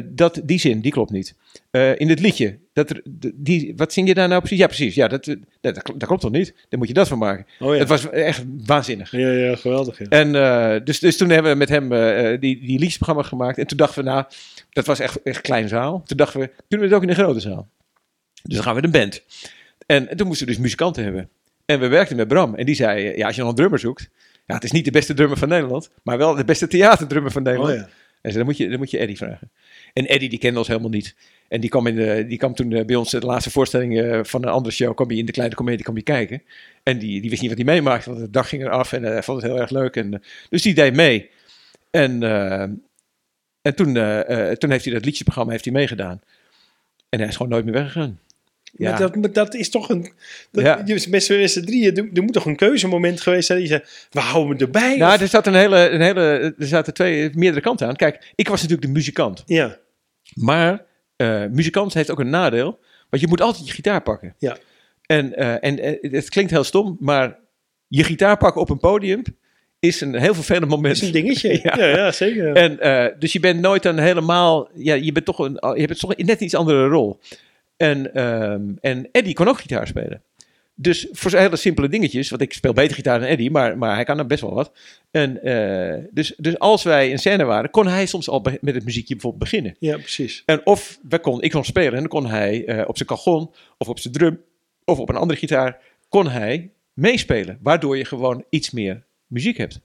B: dat, die zin, die klopt niet. In het liedje, dat, er- die, wat zing je daar nou precies? Ja, precies. Ja, dat, dat, dat, dat klopt toch niet? Dan moet je dat van maken.
A: Oh ja.
B: Het was echt waanzinnig.
A: Ja, ja, geweldig. Ja.
B: En eh, dus, dus toen hebben we met hem eh, eh, die, die liedjesprogramma gemaakt. En toen dachten we, nou, dat was echt een klein zaal. Toen dachten we, kunnen we het ook in een grote zaal? Dus dan gaan we een band. En, en toen moesten we dus muzikanten hebben. En we werkten met Bram. En die zei, eh, ja, als je nog een drummer zoekt. Ja, het is niet de beste drummer van Nederland. Maar wel de beste theaterdrummer van Nederland.
A: Oh ja.
B: En zei, dan moet, je, dan moet je Eddie vragen. En Eddie, die kende ons helemaal niet. En die kwam, in de, die kwam toen eh, bij ons, de laatste voorstelling eh, van een andere show, kwam hij in de kleine comedie kwam hij kijken. En die, die wist niet wat hij meemaakte, want de dag ging eraf en eh, hij vond het heel erg leuk. En, eh, dus die deed mee. En, eh, en toen, eh, eh, toen heeft hij dat liedjesprogramma heeft hij meegedaan. En hij is gewoon nooit meer weggegaan. Ja,
A: Maar, dat, maar dat is toch een... Dat,
B: Ja.
A: Met z'n met z'n drieën, er, er moet toch een keuzemoment geweest zijn. Die zei, we houden hem erbij.
B: nou,
A: of-
B: er, zat een hele, een hele, er zaten twee, meerdere kanten aan. Kijk, ik was natuurlijk de muzikant.
A: Ja.
B: Maar eh, muzikant heeft ook een nadeel. Want je moet altijd je gitaar pakken.
A: Ja.
B: En, eh, en eh, het klinkt heel stom, maar je gitaar pakken op een podium is een heel vervelend moment.
A: Dat is een dingetje.
B: Ja.
A: ja. ja, zeker.
B: En, dus je bent nooit dan helemaal. Ja, je bent toch een. Je hebt toch net een iets andere rol. En, ehm, en Eddie kon ook gitaar spelen. Dus voor hele simpele dingetjes. Want ik speel beter gitaar dan Eddie, maar, maar hij kan er best wel wat. En, eh, dus, dus als wij in scène waren, kon hij soms al met het muziekje bijvoorbeeld beginnen.
A: Ja, precies.
B: En of wij kon, ik kon spelen en dan kon hij eh, op zijn cajon of op zijn drum of op een andere gitaar, kon hij meespelen. Waardoor je gewoon iets meer muziek hebt.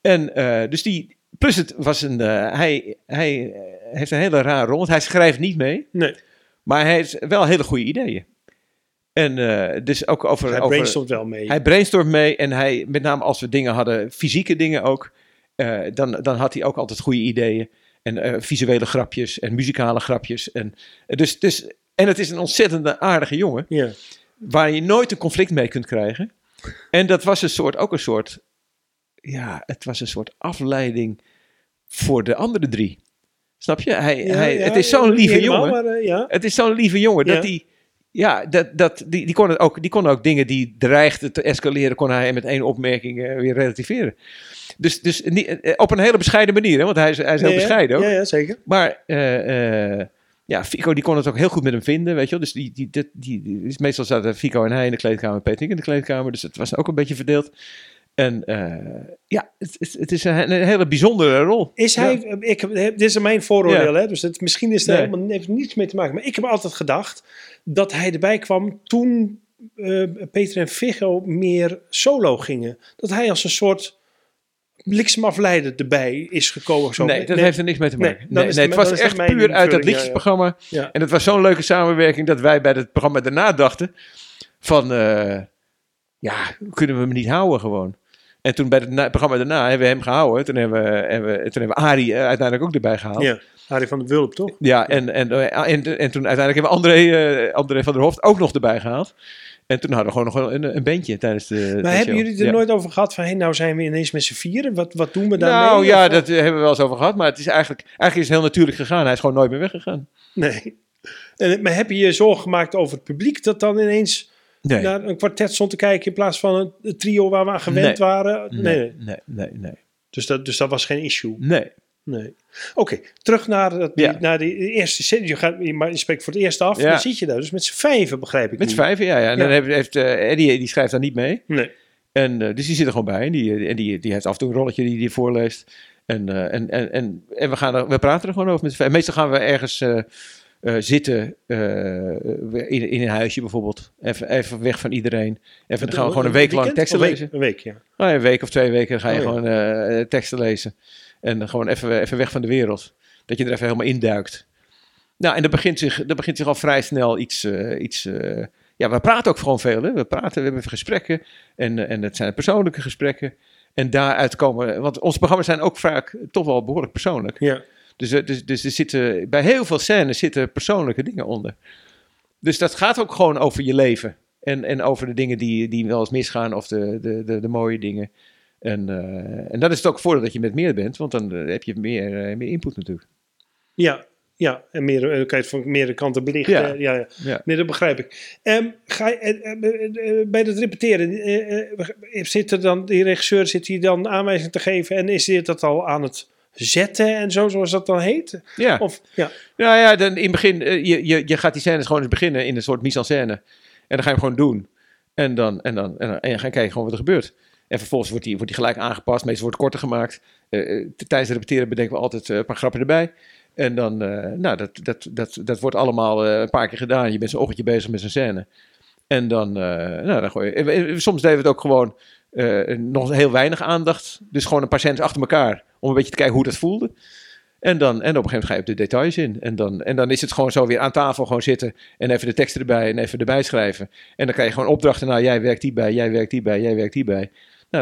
B: En eh, dus die, plus het was een, hij, hij heeft een hele rare rol, want hij schrijft niet mee,
A: Nee,
B: maar hij heeft wel hele goede ideeën. En eh, dus ook over...
A: hij
B: over
A: brainstormt wel mee.
B: hij brainstormt mee en hij, met name als we dingen hadden, fysieke dingen ook, eh, dan, dan had hij ook altijd goede ideeën. En eh, visuele grapjes en muzikale grapjes. En, dus, dus, en het is een ontzettende aardige jongen,
A: ja.
B: waar je nooit een conflict mee kunt krijgen. En dat was een soort, ook een soort, ja, het was een soort afleiding voor de andere drie. Snap je? Hij,
A: Ja,
B: hij,
A: ja,
B: het is zo'n lieve
A: helemaal,
B: jongen.
A: Maar.
B: Het is zo'n lieve jongen dat hij. Ja, dat, dat, die, die, kon ook, die kon ook dingen die dreigden te escaleren, kon hij met één opmerking eh, weer relativeren. Dus, dus niet, eh, op een hele bescheiden manier, hè, want hij is, hij is heel
A: Ja,
B: bescheiden ook.
A: Ja, ja, zeker.
B: Maar, eh, ja, Fico die kon het ook heel goed met hem vinden, weet je wel. Dus die, die, die, die, die- dus meestal zaten Fico en hij in de kleedkamer, Peter en in de kleedkamer. Dus het was ook een beetje verdeeld. En ja, het, het, het is een, een hele bijzondere rol.
A: Is
B: Ja.
A: hij, ik, dit is mijn vooroordeel, hè, dus het, misschien is er
B: Nee.
A: helemaal heeft niets mee te maken. Maar ik heb altijd gedacht dat hij erbij kwam toen eh, Peter en Figo meer solo gingen. Dat hij als een soort bliksemafleider erbij is gekomen.
B: nee, dat heeft er niks mee te maken. Nee, nee,
A: het-
B: was
A: het
B: echt puur uit dat
A: invulling, ja, ja.
B: liedjesprogramma. En het was zo'n leuke samenwerking dat wij bij het programma daarna dachten van, eh, ja, kunnen we hem niet houden gewoon. En toen bij het programma daarna hebben we hem gehouden. Toen hebben we, hebben toen hebben we Arie eh, uiteindelijk ook erbij gehaald. Ja,
A: Harry van der Wulp, toch?
B: en, en, eh, en, en toen uiteindelijk hebben we André, eh, André van der Hoft ook nog erbij gehaald. En toen hadden we gewoon nog een, een bandje tijdens de, de
A: Maar hebben jullie er
B: Ja.
A: nooit over gehad van, hey, nou zijn we ineens met z'n vieren? Wat, wat doen we daarmee?
B: Nou ja,
A: Of-
B: dat hebben we wel eens over gehad. Maar het is eigenlijk, eigenlijk is het heel natuurlijk gegaan. Hij is gewoon nooit meer weggegaan.
A: Nee. En, maar heb je je zorgen gemaakt over het publiek dat dan ineens
B: Nee.
A: naar een kwartet stond te kijken in plaats van een, een trio waar we aan gewend
B: Nee.
A: waren? Nee.
B: nee, nee, nee, nee.
A: Dus, dat, dus dat was geen issue.
B: nee.
A: Nee. Oké, terug naar, dat, die,
B: Ja.
A: naar die eerste set. Je, gaat, je, spreekt voor het eerst af.
B: Ja.
A: Dan zit je daar dus met z'n vijven, begrijp ik
B: Met z'n vijven, ja. ja. En
A: Ja.
B: dan heeft, heeft eh, Eddie, die schrijft daar niet mee.
A: Nee.
B: En, eh, dus die zit er gewoon bij. En die, en die, die heeft af en toe een rolletje die die voorleest. En, eh, en, en, en, en we, gaan er, we praten er gewoon over met z'n vijven. Meestal gaan we ergens eh, eh, zitten eh, in, in een huisje bijvoorbeeld. Even, even weg van iedereen. Even, dan gaan we gewoon een week lang teksten
A: week,
B: lezen.
A: Een week, ja.
B: Nou, ja, een week of twee weken ga je
A: Oh,
B: gewoon eh, teksten lezen. En gewoon even, even weg van de wereld. Dat je er even helemaal induikt. Nou, en dan begint zich, dan begint zich al vrij snel iets... eh, iets eh, ja, we praten ook gewoon veel. Hè? We praten, we hebben gesprekken. En, eh, en het zijn persoonlijke gesprekken. En daaruit komen... Want onze programma's zijn ook vaak toch wel behoorlijk persoonlijk.
A: ja.
B: Dus, dus, dus er zitten, bij heel veel scènes zitten persoonlijke dingen onder. Dus dat gaat ook gewoon over je leven. En, en over de dingen die, die wel eens misgaan of de, de, de, de mooie dingen. En, eh, en dat is het ook voordeel dat je met meer bent, want dan eh, heb je meer, eh, meer input natuurlijk.
A: Ja, ja. En meer, kan je het van meerdere kanten belichten.
B: Ja.
A: Ja. Ja, ja.
B: Ja.
A: Nee, dat begrijp ik. Ehm, ga je, bij het repeteren, zit er dan, die regisseur zit hier dan aanwijzing te geven en is dit dat al aan het zetten en zo, zoals dat dan heet?
B: Ja,
A: Of, ja.
B: nou ja, dan in het begin, je, je, je gaat die scènes gewoon eens beginnen in een soort mise en scène. En dan ga je hem gewoon doen. En dan, en dan, en dan, en dan ga je kijken gewoon wat er gebeurt. En vervolgens wordt die, wordt die gelijk aangepast. Meestal wordt het korter gemaakt. Eh, eh, tijdens het repeteren bedenken we altijd eh, een paar grappen erbij. En dan, nou, dat, dat, dat, dat wordt allemaal een paar keer gedaan. Je bent zo'n ochtendje bezig met zo'n scène. En dan, nou, dan gooi je... Soms deden we het ook gewoon nog heel weinig aandacht. Dus gewoon een paar scènes achter elkaar. Om een beetje te kijken hoe dat voelde. En, dan, en op een gegeven moment ga je op de details in. En dan, en dan is het gewoon zo weer aan tafel gewoon zitten. En even de teksten erbij en even erbij schrijven. En dan krijg je gewoon opdrachten. Nou, jij werkt hierbij, jij werkt hierbij, jij werkt hierbij.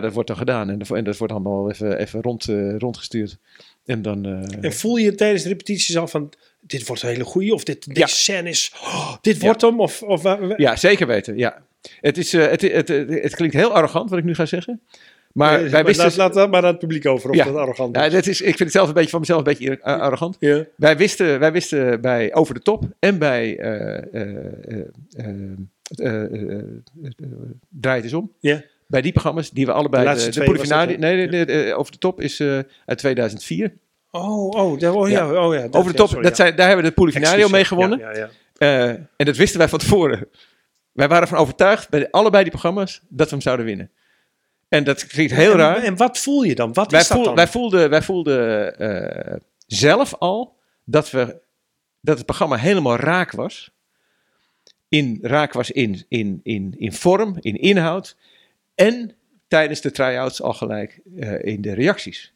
B: Dat wordt dan gedaan en, dat wordt allemaal even, even rond, rondgestuurd. En, dan,
A: en voel je tijdens de repetities al van, dit wordt een hele goeie, of dit, deze
B: ja.
A: scène is, dit wordt hem, of... of
B: ja, zeker weten, ja. Het, is, het, het, het, klinkt heel arrogant wat ik nu ga zeggen. Maar, wij wisten...
A: laat, laat, maar aan het publiek over of dat arrogant is.
B: Ja, dat is. Ik vind het zelf een beetje van mezelf een beetje arrogant.
A: Ja.
B: Wij, wisten, wij wisten bij Over de Top en bij uh, uh, Draai het is om.
A: Ja
B: bij die programma's die we allebei...
A: De laatste
B: de,
A: twee dat,
B: nee, nee, nee, eh, Over de Top is eh, uit 2004.
A: Oh, oh, daar, oh, ja. Oh, ja dat-
B: Over de
A: ja,
B: Top,
A: sorry,
B: dat zijn, daar hebben we de Polifinario mee gewonnen.
A: Ja, ja, ja.
B: Eh, en dat wisten wij van tevoren. Wij waren ervan overtuigd bij de- allebei die programma's dat we hem zouden winnen. En dat klinkt heel
A: en,
B: raar.
A: En wat voel je dan? Wat
B: wij,
A: is dat
B: voel-
A: dan?
B: wij voelden, wij voelden eh, zelf al dat, we, dat het programma helemaal raak was. In, raak was in, in, in, in vorm, in inhoud. En tijdens de try-outs al gelijk eh, in de reacties.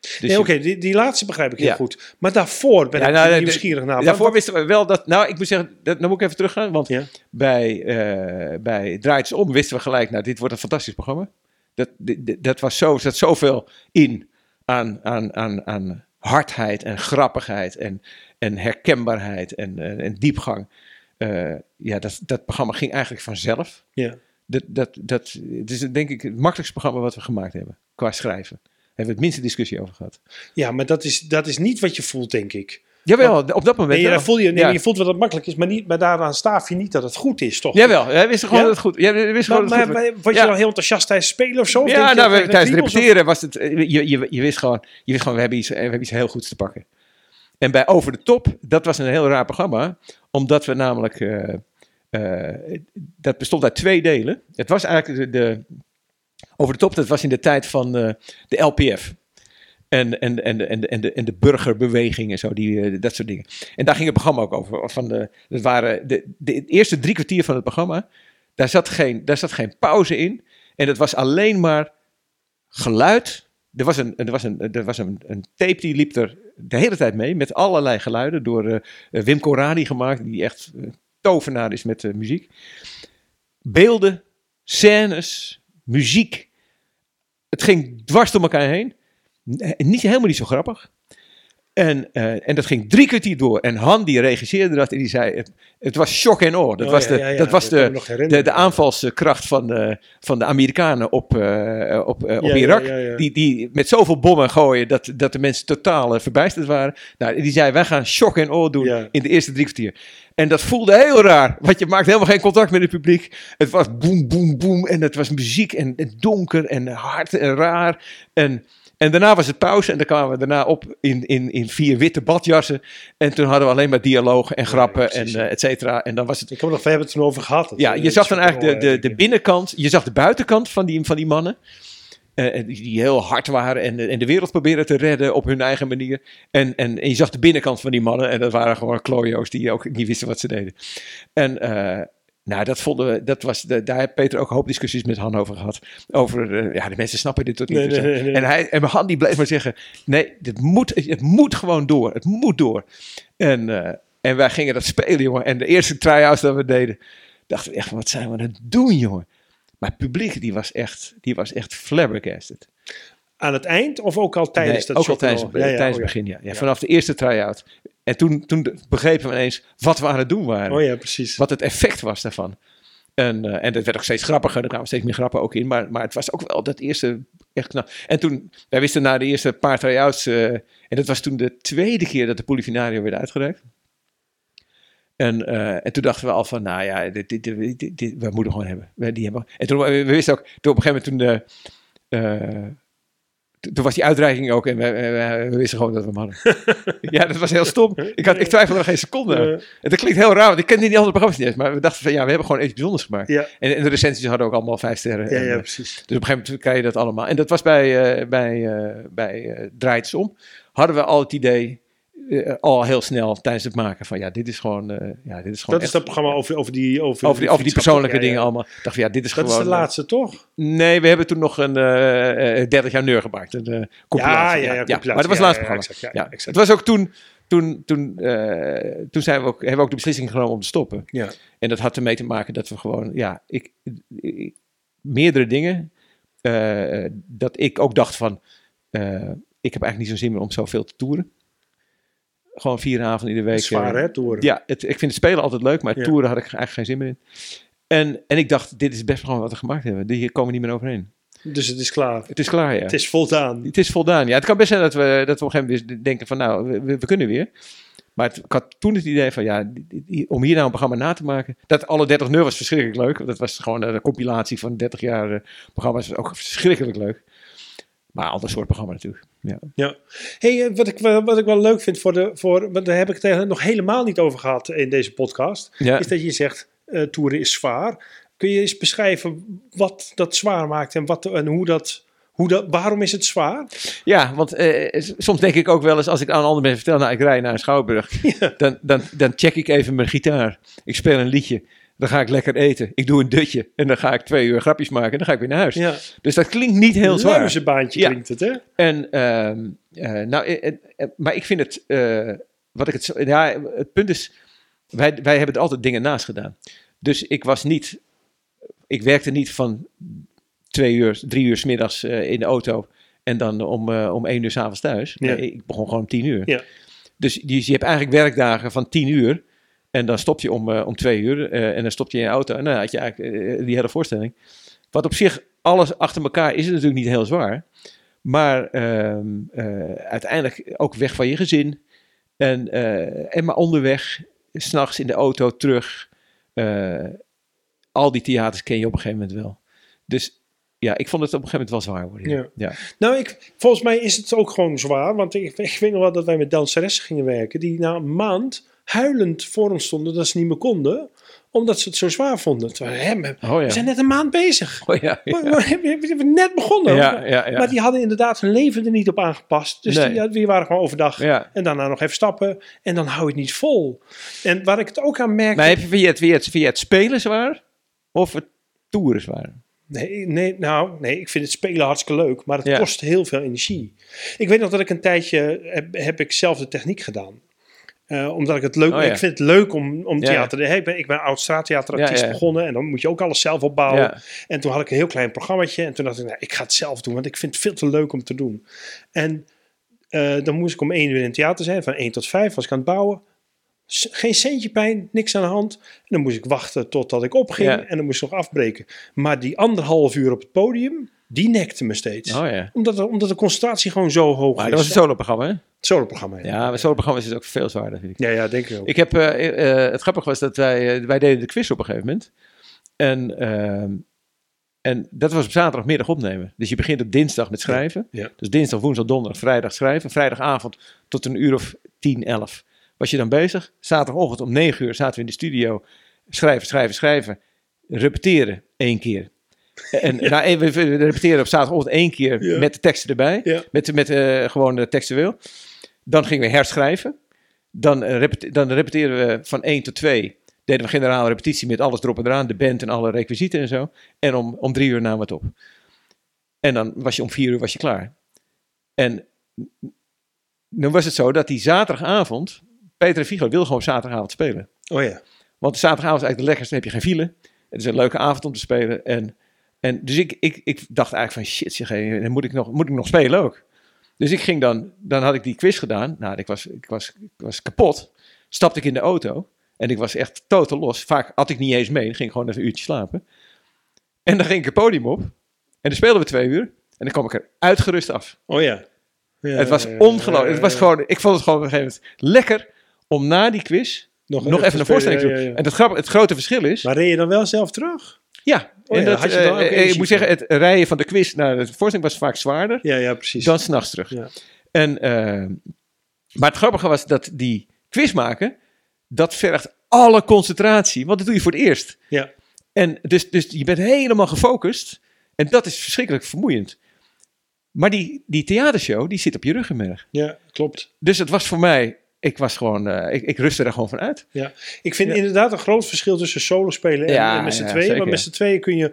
B: Dus
A: nee, oké, die, die laatste begrijp ik heel
B: Ja.
A: goed. Maar daarvoor ben
B: Ja,
A: ik
B: nou,
A: nieuwsgierig naar.
B: Daarvoor
A: Wat-
B: wisten we wel dat. Nou, ik moet zeggen, dat, dan moet ik even teruggaan. Want
A: Ja.
B: bij, eh bij Draait het om wisten we gelijk, nou, dit wordt een fantastisch programma. Dat, dit- dat was zo, er zat zoveel in aan, aan, aan, aan hardheid en grappigheid en, en herkenbaarheid en, en, en diepgang. Eh, ja, dat, dat programma ging eigenlijk vanzelf.
A: Ja.
B: Dat, dat, dat, het is denk ik het makkelijkste programma wat we gemaakt hebben qua schrijven. Daar hebben we het minste discussie over gehad.
A: ja, maar dat is, dat is niet wat je voelt, denk ik.
B: Jawel, op dat moment
A: Nee, voel je, nee,
B: Ja.
A: je voelt wel dat het makkelijk is, maar, niet, maar daaraan staaf je niet dat het goed is, toch?
B: Jawel, wij wisten gewoon
A: Ja?
B: dat het goed Ja, we wisten
A: Maar,
B: gewoon dat het
A: maar,
B: goed was.
A: maar word je dan heel enthousiast tijdens spelen of zo?
B: Ja, nou, we,
A: er
B: tijdens
A: of-
B: repeteren was het. eh, Je, je, je, wist gewoon, je wist gewoon, we hebben iets, we hebben iets heel goeds te pakken. En bij Over de Top, dat was een heel raar programma, omdat we namelijk, eh, dat bestond uit twee delen. Het was eigenlijk de, Over de Top, dat was in de tijd van eh, de LPF. En, en, en, en, en, de, en de burgerbeweging en zo, die, eh, dat soort dingen. En daar ging het programma ook over. Van de, dat waren de, de eerste drie kwartier van het programma, daar zat, geen, daar zat geen pauze in. En het was alleen maar geluid. Er was, een, er was, een, er was een, een tape die liep er de hele tijd mee met allerlei geluiden door eh, eh, Wim Corradi gemaakt, die echt eh, tovenaar is met eh, muziek. Beelden, scènes, muziek. Het ging dwars door elkaar heen. Niet, helemaal niet zo grappig. En, eh, en dat ging drie kwartier door. En Han die regisseerde dat en die zei, het, het was shock en awe. Dat
A: Oh,
B: was,
A: ja,
B: de,
A: ja, ja,
B: dat was
A: dat
B: de, de, de aanvalskracht van de, van de Amerikanen op, eh, op, eh, op Irak. Die, die met zoveel bommen gooien dat, dat de mensen totaal eh, verbijsterd waren. Nou, die zei, wij gaan shock en awe doen in de eerste drie kwartier. En dat voelde heel raar, want je maakt helemaal geen contact met het publiek. Het was boem, boem, boem en het was muziek en, en donker en hard en raar. En, en daarna was het pauze en dan kwamen we daarna op in, in, in vier witte badjassen. En toen hadden we alleen maar dialogen en grappen en eh, et cetera. En dan was het
A: Ik heb nog, we hebben het toen over gehad.
B: ja, je zag dan eigenlijk de, de, de binnenkant, je zag de buitenkant van die, van die mannen. eh, en die, heel hard waren en, en de wereld proberen te redden op hun eigen manier. En, en, en je zag de binnenkant van die mannen en dat waren gewoon klojo's die ook niet wisten wat ze deden. En eh, nou, dat vonden we, dat was, de, daar heeft Peter ook een hoop discussies met Han over gehad. Over, eh, ja, de mensen snappen dit tot niet.
A: Nee,
B: en zo.
A: nee.
B: En, hij, en Han die bleef maar zeggen, nee, dit moet, het moet gewoon door. Het moet door. En, eh, en wij gingen dat spelen, jongen. En de eerste try-outs dat we deden, dachten we echt, wat zijn we aan het doen, jongen? Maar het publiek, die was echt, die was echt flabbergasted.
A: Aan het eind of ook al tijdens dat
B: ook al tijdens, tijdens het begin, ja. ja.
A: Ja.
B: Vanaf de eerste try-out. En toen, toen begrepen we ineens wat we aan het doen waren.
A: Oh ja, precies.
B: Wat het effect was daarvan. En, eh, en dat werd ook steeds grappiger. Er kwamen steeds meer grappen ook in. Maar, maar het was ook wel dat eerste echt knap. En toen, wij wisten na de eerste paar try-outs... eh, en dat was toen de tweede keer dat de Polifinario werd uitgereikt. En, eh, en toen dachten we al van, nou ja, dit, dit, dit, we moeten gewoon hebben. We, die hebben. En toen, we wisten ook, toen op een gegeven moment toen de... toen- was die uitreiking ook en we, we- we wisten gewoon dat we hem hadden. ja, dat was heel stom. Ik, had, ik twijfelde er geen seconde aan. En dat klinkt heel raar, want ik kende die andere programma's niet eens. Maar we dachten van ja, we hebben gewoon iets bijzonders gemaakt.
A: ja,
B: En, en de recensies hadden ook allemaal vijf sterren.
A: ja,
B: En,
A: ja,
B: eh,
A: precies.
B: dus op een gegeven moment krijg je dat allemaal. En dat was bij, eh bij, eh bij Draait het om. Hadden we al het idee, eh, al heel snel tijdens het maken van ja, dit is gewoon... eh, ja, dit is gewoon
A: Dat is
B: echt-
A: dat programma over, over die... Over,
B: over die, over die persoonlijke
A: ja, ja.
B: dingen allemaal. Dacht van ja, dit is
A: Dat
B: gewoon...
A: is de laatste, toch?
B: Nee, we hebben toen nog een eh, eh, 30 jaar neur gemaakt. Een eh, compilatie.
A: ja, ja, compilatie.
B: Maar dat was het
A: Ja,
B: laatste
A: ja,
B: programma.
A: exact, ja,
B: Ja,
A: ja, exact.
B: Het was ook toen... Toen, toen, eh, toen zijn we ook, hebben we ook de beslissing genomen om te stoppen.
A: Ja.
B: En dat had ermee te maken dat we gewoon, ja, ik, ik- meerdere dingen. eh, dat ik ook dacht van, eh, ik heb eigenlijk niet zo'n zin meer om zoveel te toeren. Gewoon vier avonden in de week.
A: Zwaar,
B: eh,
A: hè, toeren.
B: Ja, het, ik vind het spelen altijd leuk, maar
A: Ja.
B: toeren had ik eigenlijk geen zin meer in. En, en ik dacht, dit is best gewoon wat we gemaakt hebben. Hier komen we niet meer overheen.
A: Dus het is klaar.
B: Het is klaar, ja.
A: Het is voldaan.
B: Het is voldaan. Ja, het kan best zijn dat we, dat we op een gegeven moment denken van nou, we, we kunnen weer. Maar het, ik had toen het idee van ja, om hier nou een programma na te maken. Dat alle 30 nul was verschrikkelijk leuk. Dat was gewoon een compilatie van 30 jaar eh, programma's. Ook verschrikkelijk leuk. Maar ander soort programma natuurlijk. Ja.
A: Ja. Hey, eh, wat, ik, wel- wat ik wel leuk vind voor de. Voor, want daar heb ik het nog helemaal niet over gehad in deze podcast.
B: Ja.
A: Is dat je zegt: eh toeren is zwaar. Kun je eens beschrijven wat dat zwaar maakt en, wat, en hoe dat. Hoe dat, waarom is het zwaar?
B: Ja, want eh, soms denk ik ook wel eens als ik aan andere mensen vertel, nou ik rij naar een schouwburg, dan, dan, dan check ik even mijn gitaar. Ik speel een liedje, dan ga ik lekker eten. Ik doe een dutje en dan ga ik twee uur grapjes maken en dan ga ik weer naar huis.
A: Ja,
B: Dus dat klinkt niet heel zwaar.
A: luizenbaantje
B: Ja.
A: klinkt het, hè?
B: En, ehm, eh, nou, eh, eh, maar ik vind het, wat ik het, ja, het punt is, wij, wij hebben er altijd dingen naast gedaan. Dus ik was niet, ik werkte niet van twee uur, drie uur 's middags in de auto en dan om, om één uur 's avonds thuis.
A: Ja.
B: Nee, ik begon gewoon om tien uur.
A: Ja.
B: Dus je, je hebt eigenlijk werkdagen van tien uur en dan stop je om, eh, om twee uur eh, en dan stop je in je auto. En dan had je eigenlijk eh, die hele voorstelling. Wat op zich, alles achter elkaar is het natuurlijk niet heel zwaar. Maar ehm, eh, uiteindelijk ook weg van je gezin. En, en maar onderweg, s'nachts in de auto terug. al die theaters ken je op een gegeven moment wel. Dus ja, ik vond het op een gegeven moment wel zwaar worden. Ja.
A: Ja.
B: Ja.
A: Nou, ik, volgens mij is het ook gewoon zwaar. Want ik, ik weet nog wel dat wij met danseressen gingen werken. Die na een maand huilend voor ons stonden dat ze niet meer konden. Omdat ze het zo zwaar vonden. Terwijl, we
B: Oh ja.
A: we zijn net een maand bezig.
B: Oh ja.
A: We,
B: Ja.
A: we, we- we hebben net begonnen. Maar die hadden inderdaad hun leven er niet op aangepast. Dus
B: Nee.
A: die, die waren gewoon overdag. En daarna nog even stappen. En dan hou je het niet vol. En waar ik het ook aan merk.
B: Maar heb je via het, via, het, via het spelen zwaar of het toeren zwaar?
A: Nee, nee, nou, nee, ik vind het spelen hartstikke leuk, maar het kost heel veel energie. Ik weet nog dat ik een tijdje heb, heb ik zelf de techniek gedaan. Eh, omdat ik het leuk
B: Oh, ja.
A: Ik vind het leuk om, om
B: Ja,
A: theater. Hey, ik ben, ik ben oud straattheaterartiest
B: Ja, ja.
A: begonnen en dan moet je ook alles zelf opbouwen.
B: Ja.
A: En toen had ik een heel klein programmaatje en toen dacht ik, nou, ik ga het zelf doen, want ik vind het veel te leuk om te doen. En eh, dan moest ik om één uur in het theater zijn, van 1 tot 5 was ik aan het bouwen. Geen centje pijn, niks aan de hand. En dan moest ik wachten totdat ik opging
B: Ja.
A: en dan moest ik nog afbreken. Maar die anderhalf uur op het podium, die nekte me steeds.
B: Oh ja.
A: Omdat, de, omdat de concentratie gewoon zo hoog
B: Maar
A: is.
B: dat was een solo-programma, hè?
A: Het solo-programma.
B: Ja, maar solo-programma is ook veel zwaarder, vind ik.
A: ja, ja, denk ik ook.
B: Ik heb, eh, eh, het grappige was dat wij, eh, wij deden de quiz op een gegeven moment. En, ehm, en dat was op zaterdagmiddag opnemen. Dus je begint op dinsdag met schrijven.
A: Ja, ja.
B: Dus dinsdag, woensdag, donderdag, vrijdag schrijven. Vrijdagavond tot een uur of 10, 11 was je dan bezig. Zaterdagochtend om 9 uur zaten we in de studio. Schrijven, schrijven, schrijven. Repeteren één keer. En nou, eh, we repeteren op zaterdagochtend één keer
A: Ja.
B: met de teksten erbij.
A: Ja.
B: Met, met eh, gewoon de textueel. Dan gingen we herschrijven. Dan, eh, repete- dan repeteren we van 1 tot 2. Deden we generale repetitie met alles erop en eraan. De band en alle requisieten en zo. En om, om drie uur namen we het op. En dan was je om vier uur was je klaar. En nu was het zo dat die zaterdagavond... Peter en Figo wilden gewoon zaterdagavond spelen.
A: Oh ja.
B: Want zaterdagavond is eigenlijk de lekkerste. Dan heb je geen file. Het is een leuke avond om te spelen. En, en dus ik, ik, ik dacht eigenlijk van shit, zeg, dan moet ik, nog, moet ik nog spelen ook. Dus ik ging dan, dan had ik die quiz gedaan. Nou, ik was, ik was, ik was kapot. Stapte ik in de auto. En ik was echt totaal los. Vaak had ik niet eens mee. Dan ging ik gewoon even een uurtje slapen. En dan ging ik het podium op. En dan speelden we twee uur. En dan kwam ik er uitgerust af.
A: Oh ja. Ja,
B: het was ongelooflijk.
A: ja,
B: Het was gewoon, ik vond het gewoon op een gegeven moment lekker om na die quiz nog, even een voorstelling te doen. En het, grap, het grote verschil is...
A: Maar reed je dan wel zelf terug?
B: Ja,
A: Oh
B: en
A: ja,
B: dat,
A: had je dan
B: eh, eh, ik moet zeggen, het rijden van de quiz naar de voorstelling was vaak zwaarder
A: Ja, ja, precies.
B: dan s'nachts terug.
A: Ja.
B: En, eh, maar het grappige was dat die quiz maken, dat vergt alle concentratie, want dat doe je voor het eerst.
A: Ja.
B: En dus, dus je bent helemaal gefocust en dat is verschrikkelijk vermoeiend. Maar die, die theatershow, die zit op je ruggenmerg.
A: ja, klopt.
B: Dus het was voor mij, ik was gewoon, eh, ik, ik rustte er gewoon van uit.
A: Ja. Ik vind
B: Ja.
A: inderdaad een groot verschil tussen solo spelen en,
B: Ja,
A: en met z'n
B: ja,
A: tweeën. Maar met z'n tweeën kun je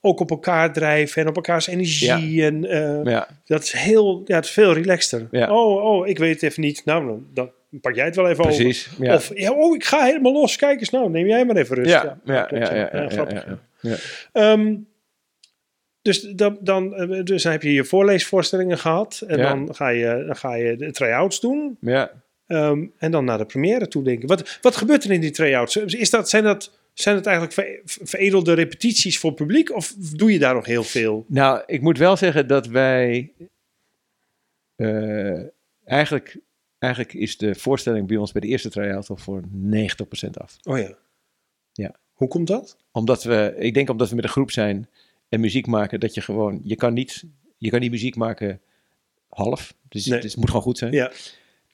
A: ook op elkaar drijven en op elkaars energie. En, eh, Dat is heel, ja, het is veel relaxter. Oh, oh, ik weet het even niet. Nou, dan, dan pak jij het wel even over.
B: precies. Ja.
A: Of, ja, oh, ik ga helemaal los. Kijk eens nou, neem jij maar even rust.
B: ja, ja, ja, ja, ja, ja,
A: grappig, dus dan, dan, eh, dus dan heb je je voorleesvoorstellingen gehad. En dan, ga je, dan ga je de try-outs doen.
B: Ja.
A: Ehm, en dan naar de première toe denken. Wat, wat gebeurt er in die try-outs? Is dat, zijn, dat, zijn het eigenlijk ver- veredelde repetities voor publiek? Of doe je daar nog heel veel?
B: Nou, ik moet wel zeggen dat wij. eh, eigenlijk, eigenlijk is de voorstelling bij ons bij de eerste try-out al voor 90% af.
A: Oh ja.
B: Ja.
A: Hoe komt dat?
B: Omdat we, ik denk omdat we met een groep zijn en muziek maken, dat je gewoon, je kan niet, je kan niet muziek maken half. Dus
A: Nee.
B: het, het moet gewoon goed zijn.
A: Ja.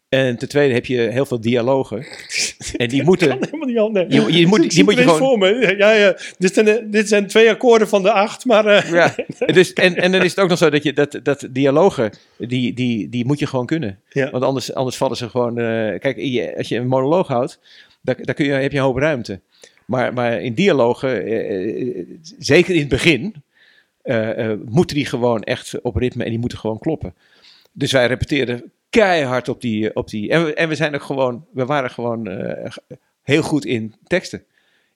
B: En ten tweede heb je heel veel dialogen. en die moeten,
A: kan helemaal niet anders.
B: Je- je moet- die moet je gewoon-
A: voor me. Ja, ja. Dit, zijn, dit zijn twee akkoorden van de acht, maar... eh,
B: Ja, dus, en, en dan is het ook nog zo dat je dat, dat dialogen, die, die, die moet je gewoon kunnen.
A: Ja.
B: Want anders, anders vallen ze gewoon. eh, kijk, je, als je een monoloog houdt, dan, kun je, heb je een hoop ruimte. Maar, maar in dialogen, eh, zeker in het begin, moeten die gewoon echt op ritme en die moeten gewoon kloppen. Dus wij repeteerden keihard op die. Op die en, we, en we zijn ook gewoon, we waren gewoon eh, heel goed in teksten.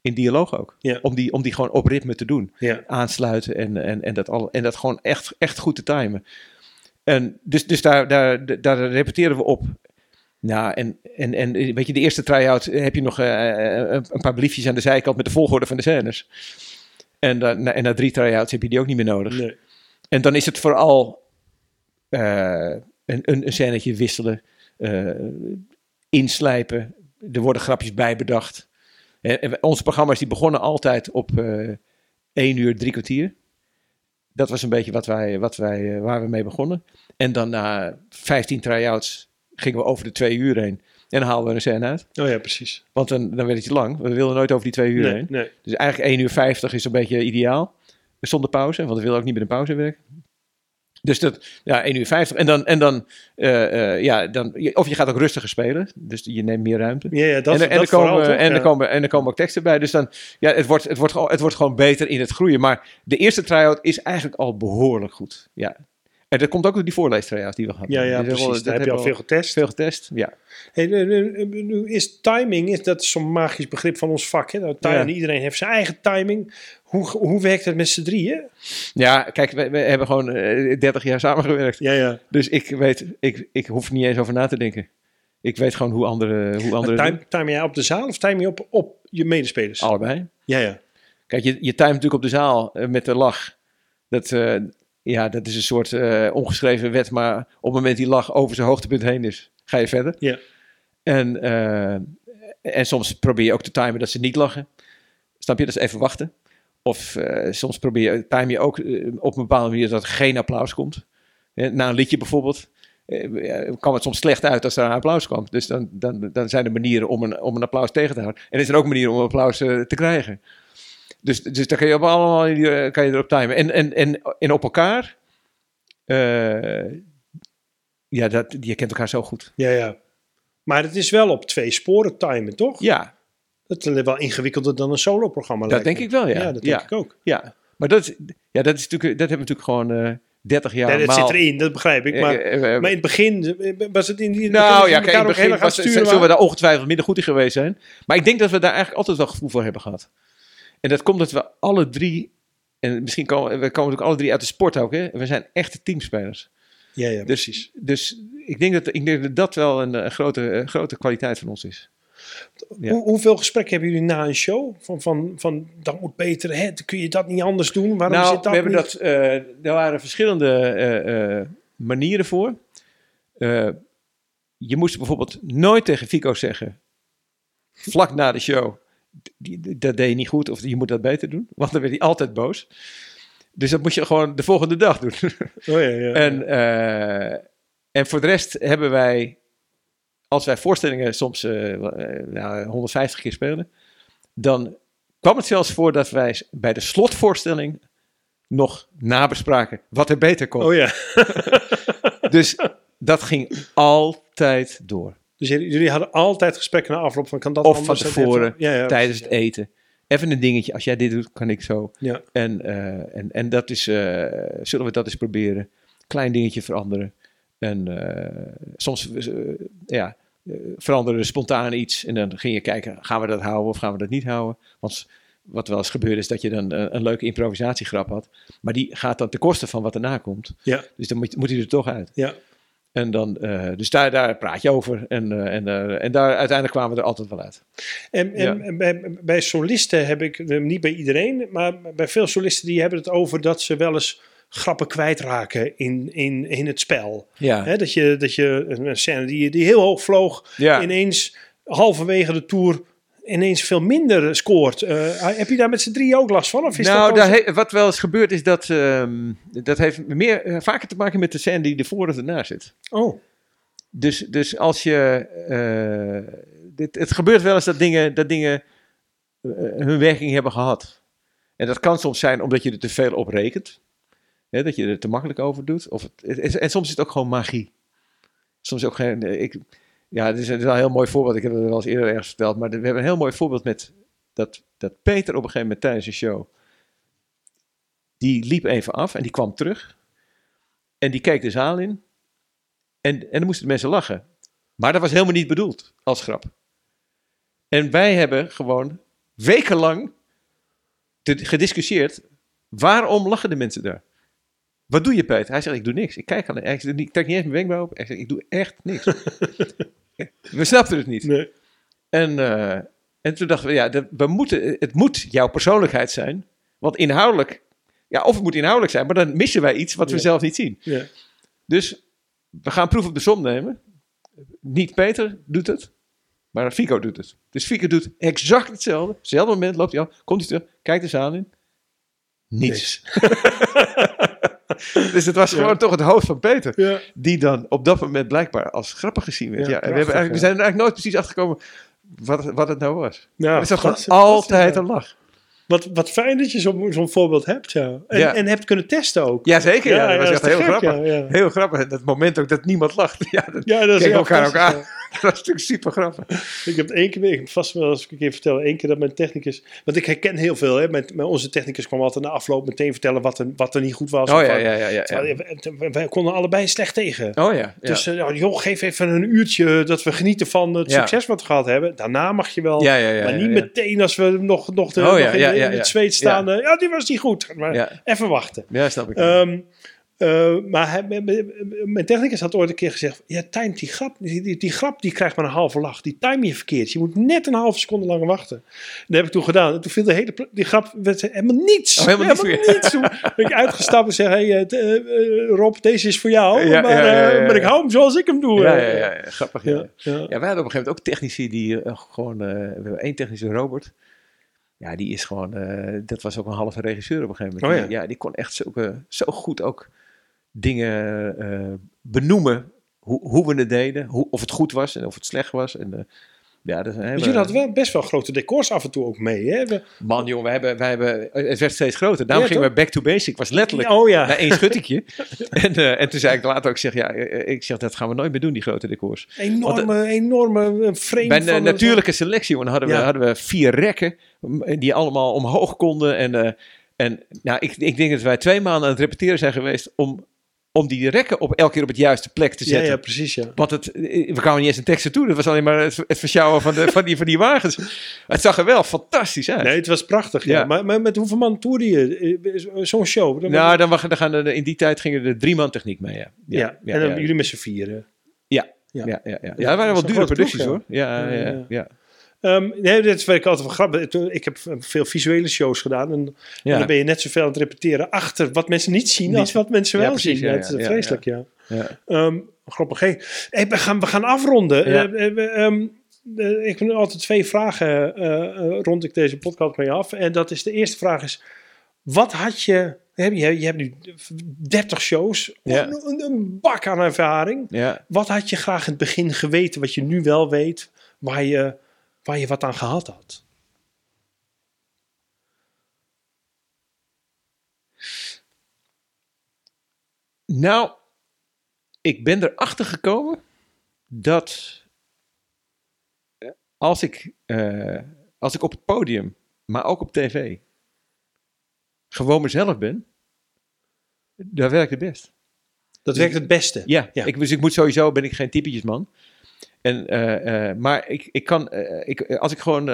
B: In dialoog ook.
A: Ja.
B: Om, die, om die gewoon op ritme te doen
A: ja.
B: aansluiten en, en, en, dat, al, en dat gewoon echt, echt goed te timen. En dus dus daar, daar, daar repeteren we op. Nou, en, en, en weet je, de eerste try-out heb je nog eh, een paar briefjes aan de zijkant met de volgorde van de scènes. En, dan, na- en na drie try-outs heb je die ook niet meer nodig.
A: Nee.
B: En dan is het vooral eh, een, een, een scènetje wisselen, eh, inslijpen. Er worden grapjes bij bedacht. En, en onze programma's die begonnen altijd op eh één uur, drie kwartier. Dat was een beetje wat wij, wat wij, eh, waar we mee begonnen. En dan na 15 try-outs gingen we over de twee uur heen. En haalden we een scène uit.
A: Oh ja, precies.
B: Want dan, dan werd het te lang. We wilden nooit over die twee uur
A: Nee,
B: heen.
A: nee.
B: Dus eigenlijk 1 uur 50 is een beetje ideaal. Zonder pauze, want we willen ook niet met een pauze werken. Dus dat, ja, 1 uur 50. En dan, en dan, eh, eh, ja, dan, of je gaat ook rustiger spelen. Dus je neemt meer ruimte.
A: Ja, ja, dat,
B: en, er- en, er komen,
A: vooral, toch?
B: en, er komen, en er komen ook teksten bij. Dus dan, ja, het wordt, het, wordt, gewoon- het wordt gewoon beter in het groeien. Maar de eerste try-out is eigenlijk al behoorlijk goed. Ja. En dat komt ook door die voorlees-try-out die we hadden.
A: Ja, ja, precies.
B: dat
A: Daar heb je al veel getest.
B: veel getest. Ja.
A: Hey, nu, is timing, is, dat is zo'n magisch begrip van ons vak. Hè? Nou, timing,
B: Ja.
A: Iedereen heeft zijn eigen timing. Hoe, hoe werkt het met z'n drieën?
B: ja, kijk, we, we hebben gewoon eh, 30 jaar samengewerkt.
A: Ja, ja.
B: Dus ik weet, ik, ik hoef niet eens over na te denken. Ik weet gewoon hoe anderen hoe doen.
A: time, time jij op de zaal of time je op, op je medespelers?
B: Allebei.
A: Ja, ja.
B: Kijk, je, je timet natuurlijk op de zaal eh, met de lach. Dat, eh, ja, dat is een soort eh, ongeschreven wet, maar op het moment die lach over zijn hoogtepunt heen is, ga je verder.
A: Ja.
B: En, eh, en soms probeer je ook te timen dat ze niet lachen. Snap je? Dat is even wachten. Of eh, soms probeer je, time je ook op een bepaalde manier dat er geen applaus komt. Na een liedje bijvoorbeeld. kwam het soms slecht uit als er een applaus kwam. Dus dan, dan, dan zijn er manieren om een, om een applaus tegen te houden. En er zijn ook manieren om een applaus te krijgen. Dus, dus daar kan je op allemaal eh, kan je erop timen. En, en, en, en op elkaar. eh, ja, dat, je kent elkaar zo goed.
A: ja, ja. Maar het is wel op twee sporen timen, toch?
B: Ja,
A: Dat is wel ingewikkelder dan een solo-programma.
B: dat
A: lijkt
B: denk
A: me.
B: ik wel, ja.
A: Ja, dat
B: ja,
A: denk ik ook.
B: ja. Maar dat, is, ja, dat, is natuurlijk, dat hebben we natuurlijk gewoon eh 30 jaar
A: Ja, dat
B: maal-
A: zit erin, dat begrijp ik. Maar, maar in het begin was het in die.
B: nou ja, kijk, in het begin was, zullen we
A: daar
B: ongetwijfeld minder goed in geweest zijn. Maar ik denk dat we daar eigenlijk altijd wel gevoel voor hebben gehad. En dat komt dat we alle drie, en misschien komen we komen natuurlijk alle drie uit de sport ook, hè? we zijn echte teamspelers.
A: Ja, ja,
B: Dus,
A: precies.
B: dus ik, denk dat, ik denk dat dat wel een, eh, grote, eh, grote kwaliteit van ons is. Ja.
A: Hoe, hoeveel gesprekken hebben jullie na een show? Van, van, van dat moet beter, hè? kun je dat niet anders doen? Waarom
B: nou,
A: zit dat
B: we hebben
A: niet?
B: dat, eh, er waren verschillende manieren voor. Je moest bijvoorbeeld nooit tegen Fico zeggen, vlak na de show, die, dat deed je niet goed of je moet dat beter doen. Want dan werd hij altijd boos. Dus dat moest je gewoon de volgende dag doen.
A: Oh, ja, ja.
B: En, eh, en voor de rest hebben wij, als wij voorstellingen soms eh, eh, nou, 150 keer spelen, dan kwam het zelfs voor dat wij bij de slotvoorstelling nog nabespraken wat er beter kon.
A: oh ja.
B: Dus dat ging altijd door.
A: Dus jullie, jullie hadden altijd gesprekken na afloop van kan dat
B: Of van tevoren,
A: even- ja, ja,
B: tijdens het eten. Even een dingetje, als jij dit doet, kan ik zo.
A: Ja.
B: En, eh, en, en dat is, eh, zullen we dat eens proberen? Klein dingetje veranderen. En eh, soms ja, veranderen spontaan iets. En dan ging je kijken, gaan we dat houden of gaan we dat niet houden? Want wat wel eens gebeurt is dat je dan een leuke improvisatiegrap had. Maar die gaat dan ten koste van wat erna komt.
A: Ja.
B: Dus dan moet, moet hij er toch uit.
A: Ja.
B: En dan, eh, dus daar, daar praat je over. En, eh, en, eh, en daar uiteindelijk kwamen we er altijd wel uit.
A: En, en,
B: Ja.
A: en bij, bij solisten heb ik, niet bij iedereen, maar bij veel solisten die hebben het over dat ze wel eens grappen kwijtraken in, in, in het spel.
B: Ja,
A: dat, je, dat je een scène die, die heel hoog vloog,
B: ja.
A: ineens halverwege de tour ineens veel minder scoort. Eh, heb je daar met z'n drie ook last van? Of is
B: nou,
A: dat
B: daar wat wel eens gebeurt is dat, ehm, dat heeft meer, eh, vaker te maken met de scène die ervoor of erna zit.
A: Oh,
B: Dus, dus als je, eh, dit, het gebeurt wel eens dat dingen, dat dingen hun werking hebben gehad. En dat kan soms zijn omdat je er te veel op rekent. Hè, dat je er te makkelijk over doet. Of het, en soms is het ook gewoon magie. Soms ook geen. Ik, ja, het is, het is een heel mooi voorbeeld. Ik heb het wel eens eerder ergens verteld. Maar we hebben een heel mooi voorbeeld met dat, dat Peter op een gegeven moment tijdens een show. Die liep even af en die kwam terug. En die keek de zaal in. En, en dan moesten de mensen lachen. Maar dat was helemaal niet bedoeld als grap. En wij hebben gewoon wekenlang gediscussieerd. Waarom lachen de mensen daar? Wat doe je, Peter? Hij zegt, ik doe niks. Ik kijk alleen. Ik trek niet eens mijn wenkbrauw op. Hij zegt, ik doe echt niks. we snapten het niet.
A: nee.
B: En, eh, en toen dachten we, ja, dat, we moeten, het moet jouw persoonlijkheid zijn. Want inhoudelijk, ja, of het moet inhoudelijk zijn, maar dan missen wij iets wat we zelf niet zien.
A: Ja.
B: Dus we gaan proef op de som nemen. Niet Peter doet het, maar Fico doet het. Dus Fico doet exact hetzelfde. Hetzelfde moment loopt hij af, komt hij terug, kijkt de zaal in. Niets. dus het was
A: Ja.
B: gewoon toch het hoofd van Peter.
A: Ja.
B: Die dan op dat moment blijkbaar als grappig gezien werd.
A: Ja,
B: Ja, we, hebben we
A: ja.
B: zijn er eigenlijk nooit precies achtergekomen wat, wat het nou was.
A: Ja,
B: het is gewoon altijd
A: ja.
B: een lach.
A: Wat, wat fijn dat je zo'n voorbeeld hebt, ja. En,
B: Ja.
A: en hebt kunnen testen ook.
B: Jazeker, ja, dat was echt heel
A: gek,
B: grappig.
A: Ja, ja.
B: Heel grappig. Dat moment ook dat niemand lacht. Ja, dat,
A: Ja, dat is
B: Kijk
A: ja,
B: elkaar ook aan. dat was natuurlijk super grappig.
A: Ik heb één keer, ik heb vast wel eens een keer vertellen, één keer dat mijn technicus, want ik herken heel veel, hè. Mijn, mijn- onze technicus kwam altijd na afloop meteen vertellen wat er, wat er niet goed was.
B: Oh ja, ja, ja. ja,
A: Wij konden allebei slecht tegen.
B: Oh ja. ja.
A: Dus eh, joh, geef even een uurtje dat we genieten van het
B: Ja.
A: succes wat we gehad hebben. Daarna mag je wel,
B: ja, ja, ja,
A: maar niet meteen als we nog, nog, de,
B: Oh
A: nog in, in het zweet staan. eh, Ja. die was niet goed. Maar even wachten.
B: Ja, snap ik.
A: Ehm, eh, maar hij, mijn- technicus had ooit een keer gezegd: Ja, time die grap, die, die, die grap die krijgt maar een halve lach. Die time je verkeerd. Je moet net een halve seconde langer wachten. Dat heb ik toen gedaan. En toen viel de hele die grap werd helemaal niets.
B: Oh, helemaal niets meer.
A: niets. Toen ben ik uitgestapt en zeg: Hey, eh, t- eh, Rob, deze is voor jou.
B: Ja,
A: maar,
B: ja, ja, ja,
A: maar ik hou hem zoals ik hem doe.
B: ja, ja, ja, ja, grappig. Ja. Wij hadden op een gegeven moment ook technici die gewoon... we hebben één technische Robert. Ja, die is gewoon... dat was ook een halve regisseur op een gegeven moment.
A: Oh
B: ja. die kon echt zulke, zo goed ook dingen eh, benoemen. Hoe, hoe we het deden. Hoe, of het goed was en of het slecht was. En, eh, ja, dat
A: Want
B: hele-
A: jullie hadden wel best wel grote decors af en toe ook mee. Hè? We-
B: Man, jongen, wij hebben, wij hebben, het werd steeds groter. Daarom
A: Ja,
B: gingen we back to basic. Was letterlijk
A: oh ja.
B: naar één schuttingje. en, eh, en toen zei ik later ook, ik zeg, ja, ik zeg, dat gaan we nooit meer doen, die grote decors.
A: Enorme, enorme frame
B: Bij de natuurlijke selectie jongen, hadden, we, hadden we vier rekken die allemaal omhoog konden. En, en nou, ik, ik denk dat wij twee maanden aan het repeteren zijn geweest om, om die rekken op, elke keer op het juiste plek te
A: Ja,
B: zetten.
A: ja, precies. Ja.
B: Want het, eh, we kwamen niet eens een tekst toe. Dat was alleen maar het, het versjouwen van, de, van, die, van die wagens. Het zag er wel fantastisch uit.
A: Nee, het was prachtig. Ja.
B: Ja.
A: Maar, maar met hoeveel man toerde je? Eh, Zo'n show? Dan-
B: Nou, dan, dan gaan er, in die tijd gingen er drie man techniek mee. Ja,
A: ja.
B: ja,
A: en dan
B: ja.
A: jullie met z'n vieren.
B: Ja,
A: Ja.
B: ja, ja, ja.
A: dat
B: ja waren wel dure producties hoor. Ja,
A: Ja,
B: ja,
A: Ehm, nee, dit vind ik altijd wel grappig. Ik heb veel visuele shows gedaan. En, en dan ben je net zoveel aan het repeteren achter wat mensen niet zien als wat mensen
B: Ja,
A: wel
B: precies,
A: zien.
B: ja,
A: het is vreselijk, ja. Ehm, grappig. Hey, hey, we, gaan, we gaan afronden. Eh, eh, ehm, eh, ik heb altijd twee vragen eh, rond ik deze podcast mee af. En dat is de eerste vraag is... Wat had je... Je, hebt nu 30 shows.
B: Ja.
A: Een, bak aan ervaring.
B: ja.
A: Wat had je graag in het begin geweten, wat je nu wel weet, waar je, waar je wat aan gehad had?
B: Nou, ik ben erachter gekomen dat als ik, eh, als ik op het podium, maar ook op tv, gewoon mezelf ben, daar werkt het best.
A: Dat werkt het beste.
B: Ja,
A: Ja.
B: Ik, dus ik moet sowieso, ben ik geen typetjesman. En, eh, eh, maar ik, ik kan, eh, ik, als ik gewoon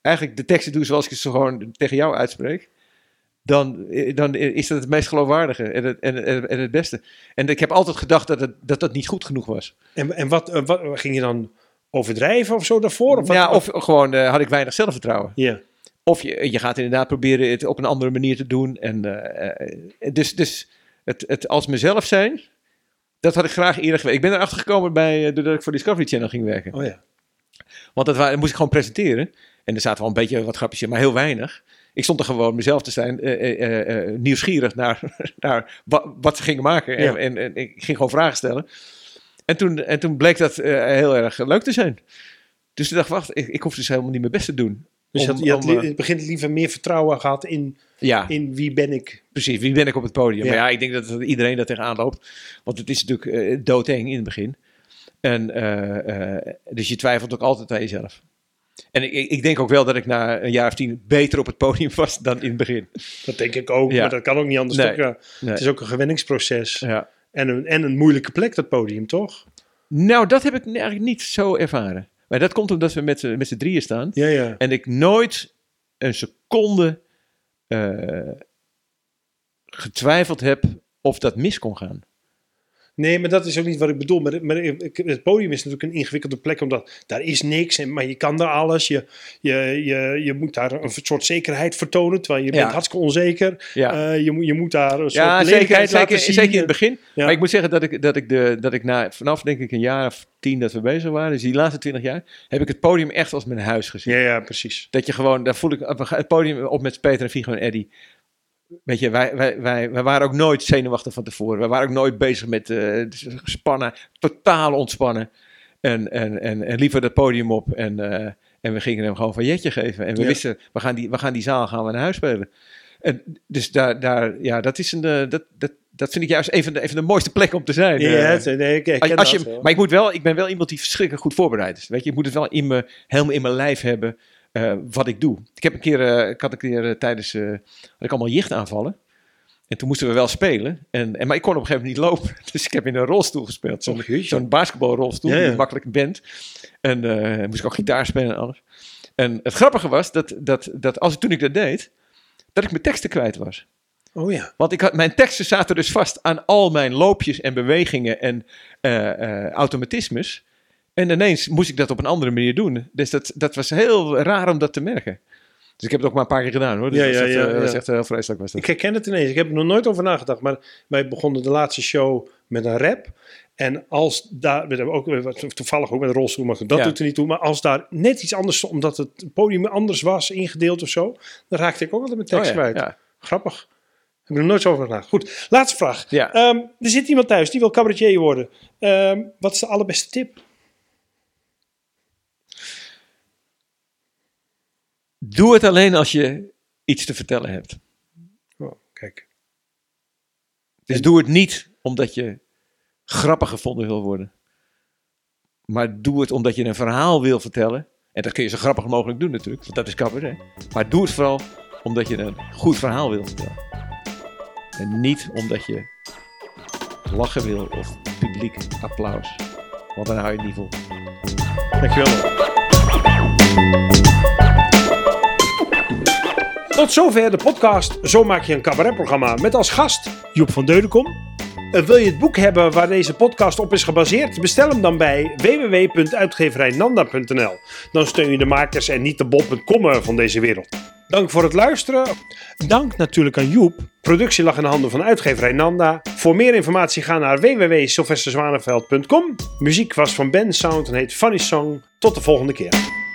B: eigenlijk de teksten doe zoals ik ze gewoon tegen jou uitspreek, dan, dan is dat het meest geloofwaardige en het, en, en, en het beste. En ik heb altijd gedacht dat het, dat, dat niet goed genoeg was.
A: En, en wat, wat ging je dan overdrijven of zo daarvoor? Of, wat,
B: ja, of gewoon had ik weinig zelfvertrouwen.
A: ja.
B: Of je, je gaat inderdaad proberen het op een andere manier te doen. En, dus dus het, het als mezelf zijn, dat had ik graag eerder geweten. Ik ben erachter gekomen bij, eh, doordat ik voor Discovery Channel ging werken.
A: Oh ja.
B: Want dat, moest ik gewoon presenteren. En er zaten wel een beetje wat grapjes in, maar heel weinig. Ik stond er gewoon mezelf te zijn, eh, eh, nieuwsgierig naar, naar wa- wat ze gingen maken. En,
A: Ja.
B: en, en ik ging gewoon vragen stellen. En toen, en toen bleek dat heel erg leuk te zijn. Dus ik dacht, wacht, ik, ik hoef dus helemaal niet mijn best te doen.
A: Dus je had, je had
B: om,
A: li-
B: eh,
A: in het begin liever meer vertrouwen gehad in,
B: Ja,
A: in wie ben ik.
B: precies. Wie ben ik op het podium?
A: Ja.
B: Maar ja, ik denk dat, dat iedereen daar tegenaan loopt. Want het is natuurlijk eh, doodeng in het begin. En, eh, dus je twijfelt ook altijd aan jezelf. En ik, ik denk ook wel dat ik na een jaar of tien beter op het podium was dan in het begin.
A: Dat denk ik ook,
B: Ja.
A: maar dat kan ook niet anders.
B: Nee. Nee.
A: Het is ook een gewenningsproces.
B: Ja.
A: En, een, en een moeilijke plek, dat podium, toch?
B: Nou, dat heb ik eigenlijk niet zo ervaren. Maar dat komt omdat we met, z'n- met z'n drieën staan.
A: Ja, ja.
B: En ik nooit een seconde eh, getwijfeld heb of dat mis kon gaan.
A: Nee, maar dat is ook niet wat ik bedoel. Maar, het podium is natuurlijk een ingewikkelde plek, omdat daar is niks. En, maar je kan daar alles. Je, je, je, je moet daar een soort zekerheid vertonen, terwijl je
B: Ja.
A: bent hartstikke onzeker.
B: Ja.
A: Eh, je, moet- je moet daar een soort
B: Ja, zeker,
A: lelijkheid
B: zeker,
A: laten zien.
B: zeker in het begin.
A: Ja.
B: Maar ik moet zeggen dat ik, dat ik, de, dat ik na, vanaf denk ik een jaar of tien dat we bezig waren, dus die laatste twintig jaar, heb ik het podium echt als mijn huis gezien.
A: Ja, ja, precies.
B: Dat je gewoon, daar voel ik het podium op met Peter en Vigo en Eddy. Weet je, wij, wij, wij, wij waren ook nooit zenuwachtig van tevoren. We waren ook nooit bezig met eh, spannen, totaal ontspannen. En, en, en, en liever dat podium op en, eh, en we gingen hem gewoon van jetje geven. En we
A: Ja.
B: wisten, we gaan, die, we gaan die zaal gaan we naar huis spelen. En dus daar, daar ja, dat is een, eh, dat, dat, dat vind ik juist een van de, een van de mooiste plekken om te zijn.
A: Ja, nee, ik
B: als, als je,
A: wel.
B: maar ik moet wel, ik ben wel iemand die verschrikkelijk goed voorbereid is. Weet je, ik moet het wel in me, helemaal in mijn lijf hebben eh, wat ik doe. Ik heb een keer, eh, ik had een keer eh, tijdens, had ik allemaal jichtaanvallen. En toen moesten we wel spelen. En, en, maar ik kon op een gegeven moment niet lopen. Dus ik heb in een rolstoel gespeeld. Zo'n zo'n basketbalrolstoel,
A: Ja, ja.
B: die makkelijk bent. En moest ik ook gitaar spelen en alles. En het grappige was dat, dat, dat als, toen ik dat deed, dat ik mijn teksten kwijt was.
A: Oh ja.
B: Want ik had, mijn teksten zaten dus vast aan al mijn loopjes en bewegingen en eh, automatismes. En ineens moest ik dat op een andere manier doen. Dus dat, dat was heel raar om dat te merken. Dus ik heb het ook maar een paar keer gedaan hoor. Dus
A: Ja,
B: dat,
A: ja,
B: echt,
A: ja,
B: eh, dat
A: ja.
B: echt heel vreselijk was dat.
A: Ik herken het ineens. Ik heb er nog nooit over nagedacht. Maar wij begonnen de laatste show met een rap. En als daar, we hebben ook toevallig ook met een rolstoel, maar dat doet er niet toe. Maar als daar net iets anders omdat het podium anders was ingedeeld of zo, dan raakte ik ook altijd mijn tekst
B: Oh ja,
A: kwijt.
B: ja.
A: Grappig. Heb ik er nooit zo over nagedacht. Goed, laatste vraag.
B: Ja.
A: Ehm, er zit iemand thuis die wil cabaretier worden. Ehm, wat is de allerbeste tip?
B: Doe het alleen als je iets te vertellen hebt.
A: Oh, kijk.
B: Dus doe het niet omdat je grappig gevonden wil worden. Maar doe het omdat je een verhaal wil vertellen. En dat kun je zo grappig mogelijk doen natuurlijk, want dat is cabaret. Maar doe het vooral omdat je een goed verhaal wil vertellen. En niet omdat je lachen wil of publiek applaus. Want dan hou je het niet vol.
A: Dankjewel. Tot zover de podcast Zo maak je een cabaretprogramma met als gast Joep van Deudekom. Eh, wil je het boek hebben waar deze podcast op is gebaseerd? Bestel hem dan bij www.uitgeverijnanda.nl. Dan steun je de makers en niet de bol.com van deze wereld. Dank voor het luisteren. Dank natuurlijk aan Joep. Productie lag in de handen van uitgeverij Nanda. Voor meer informatie ga naar www.sylvesterzwaneveld.com. Muziek was van Ben Sound en heet Funny Song. Tot de volgende keer.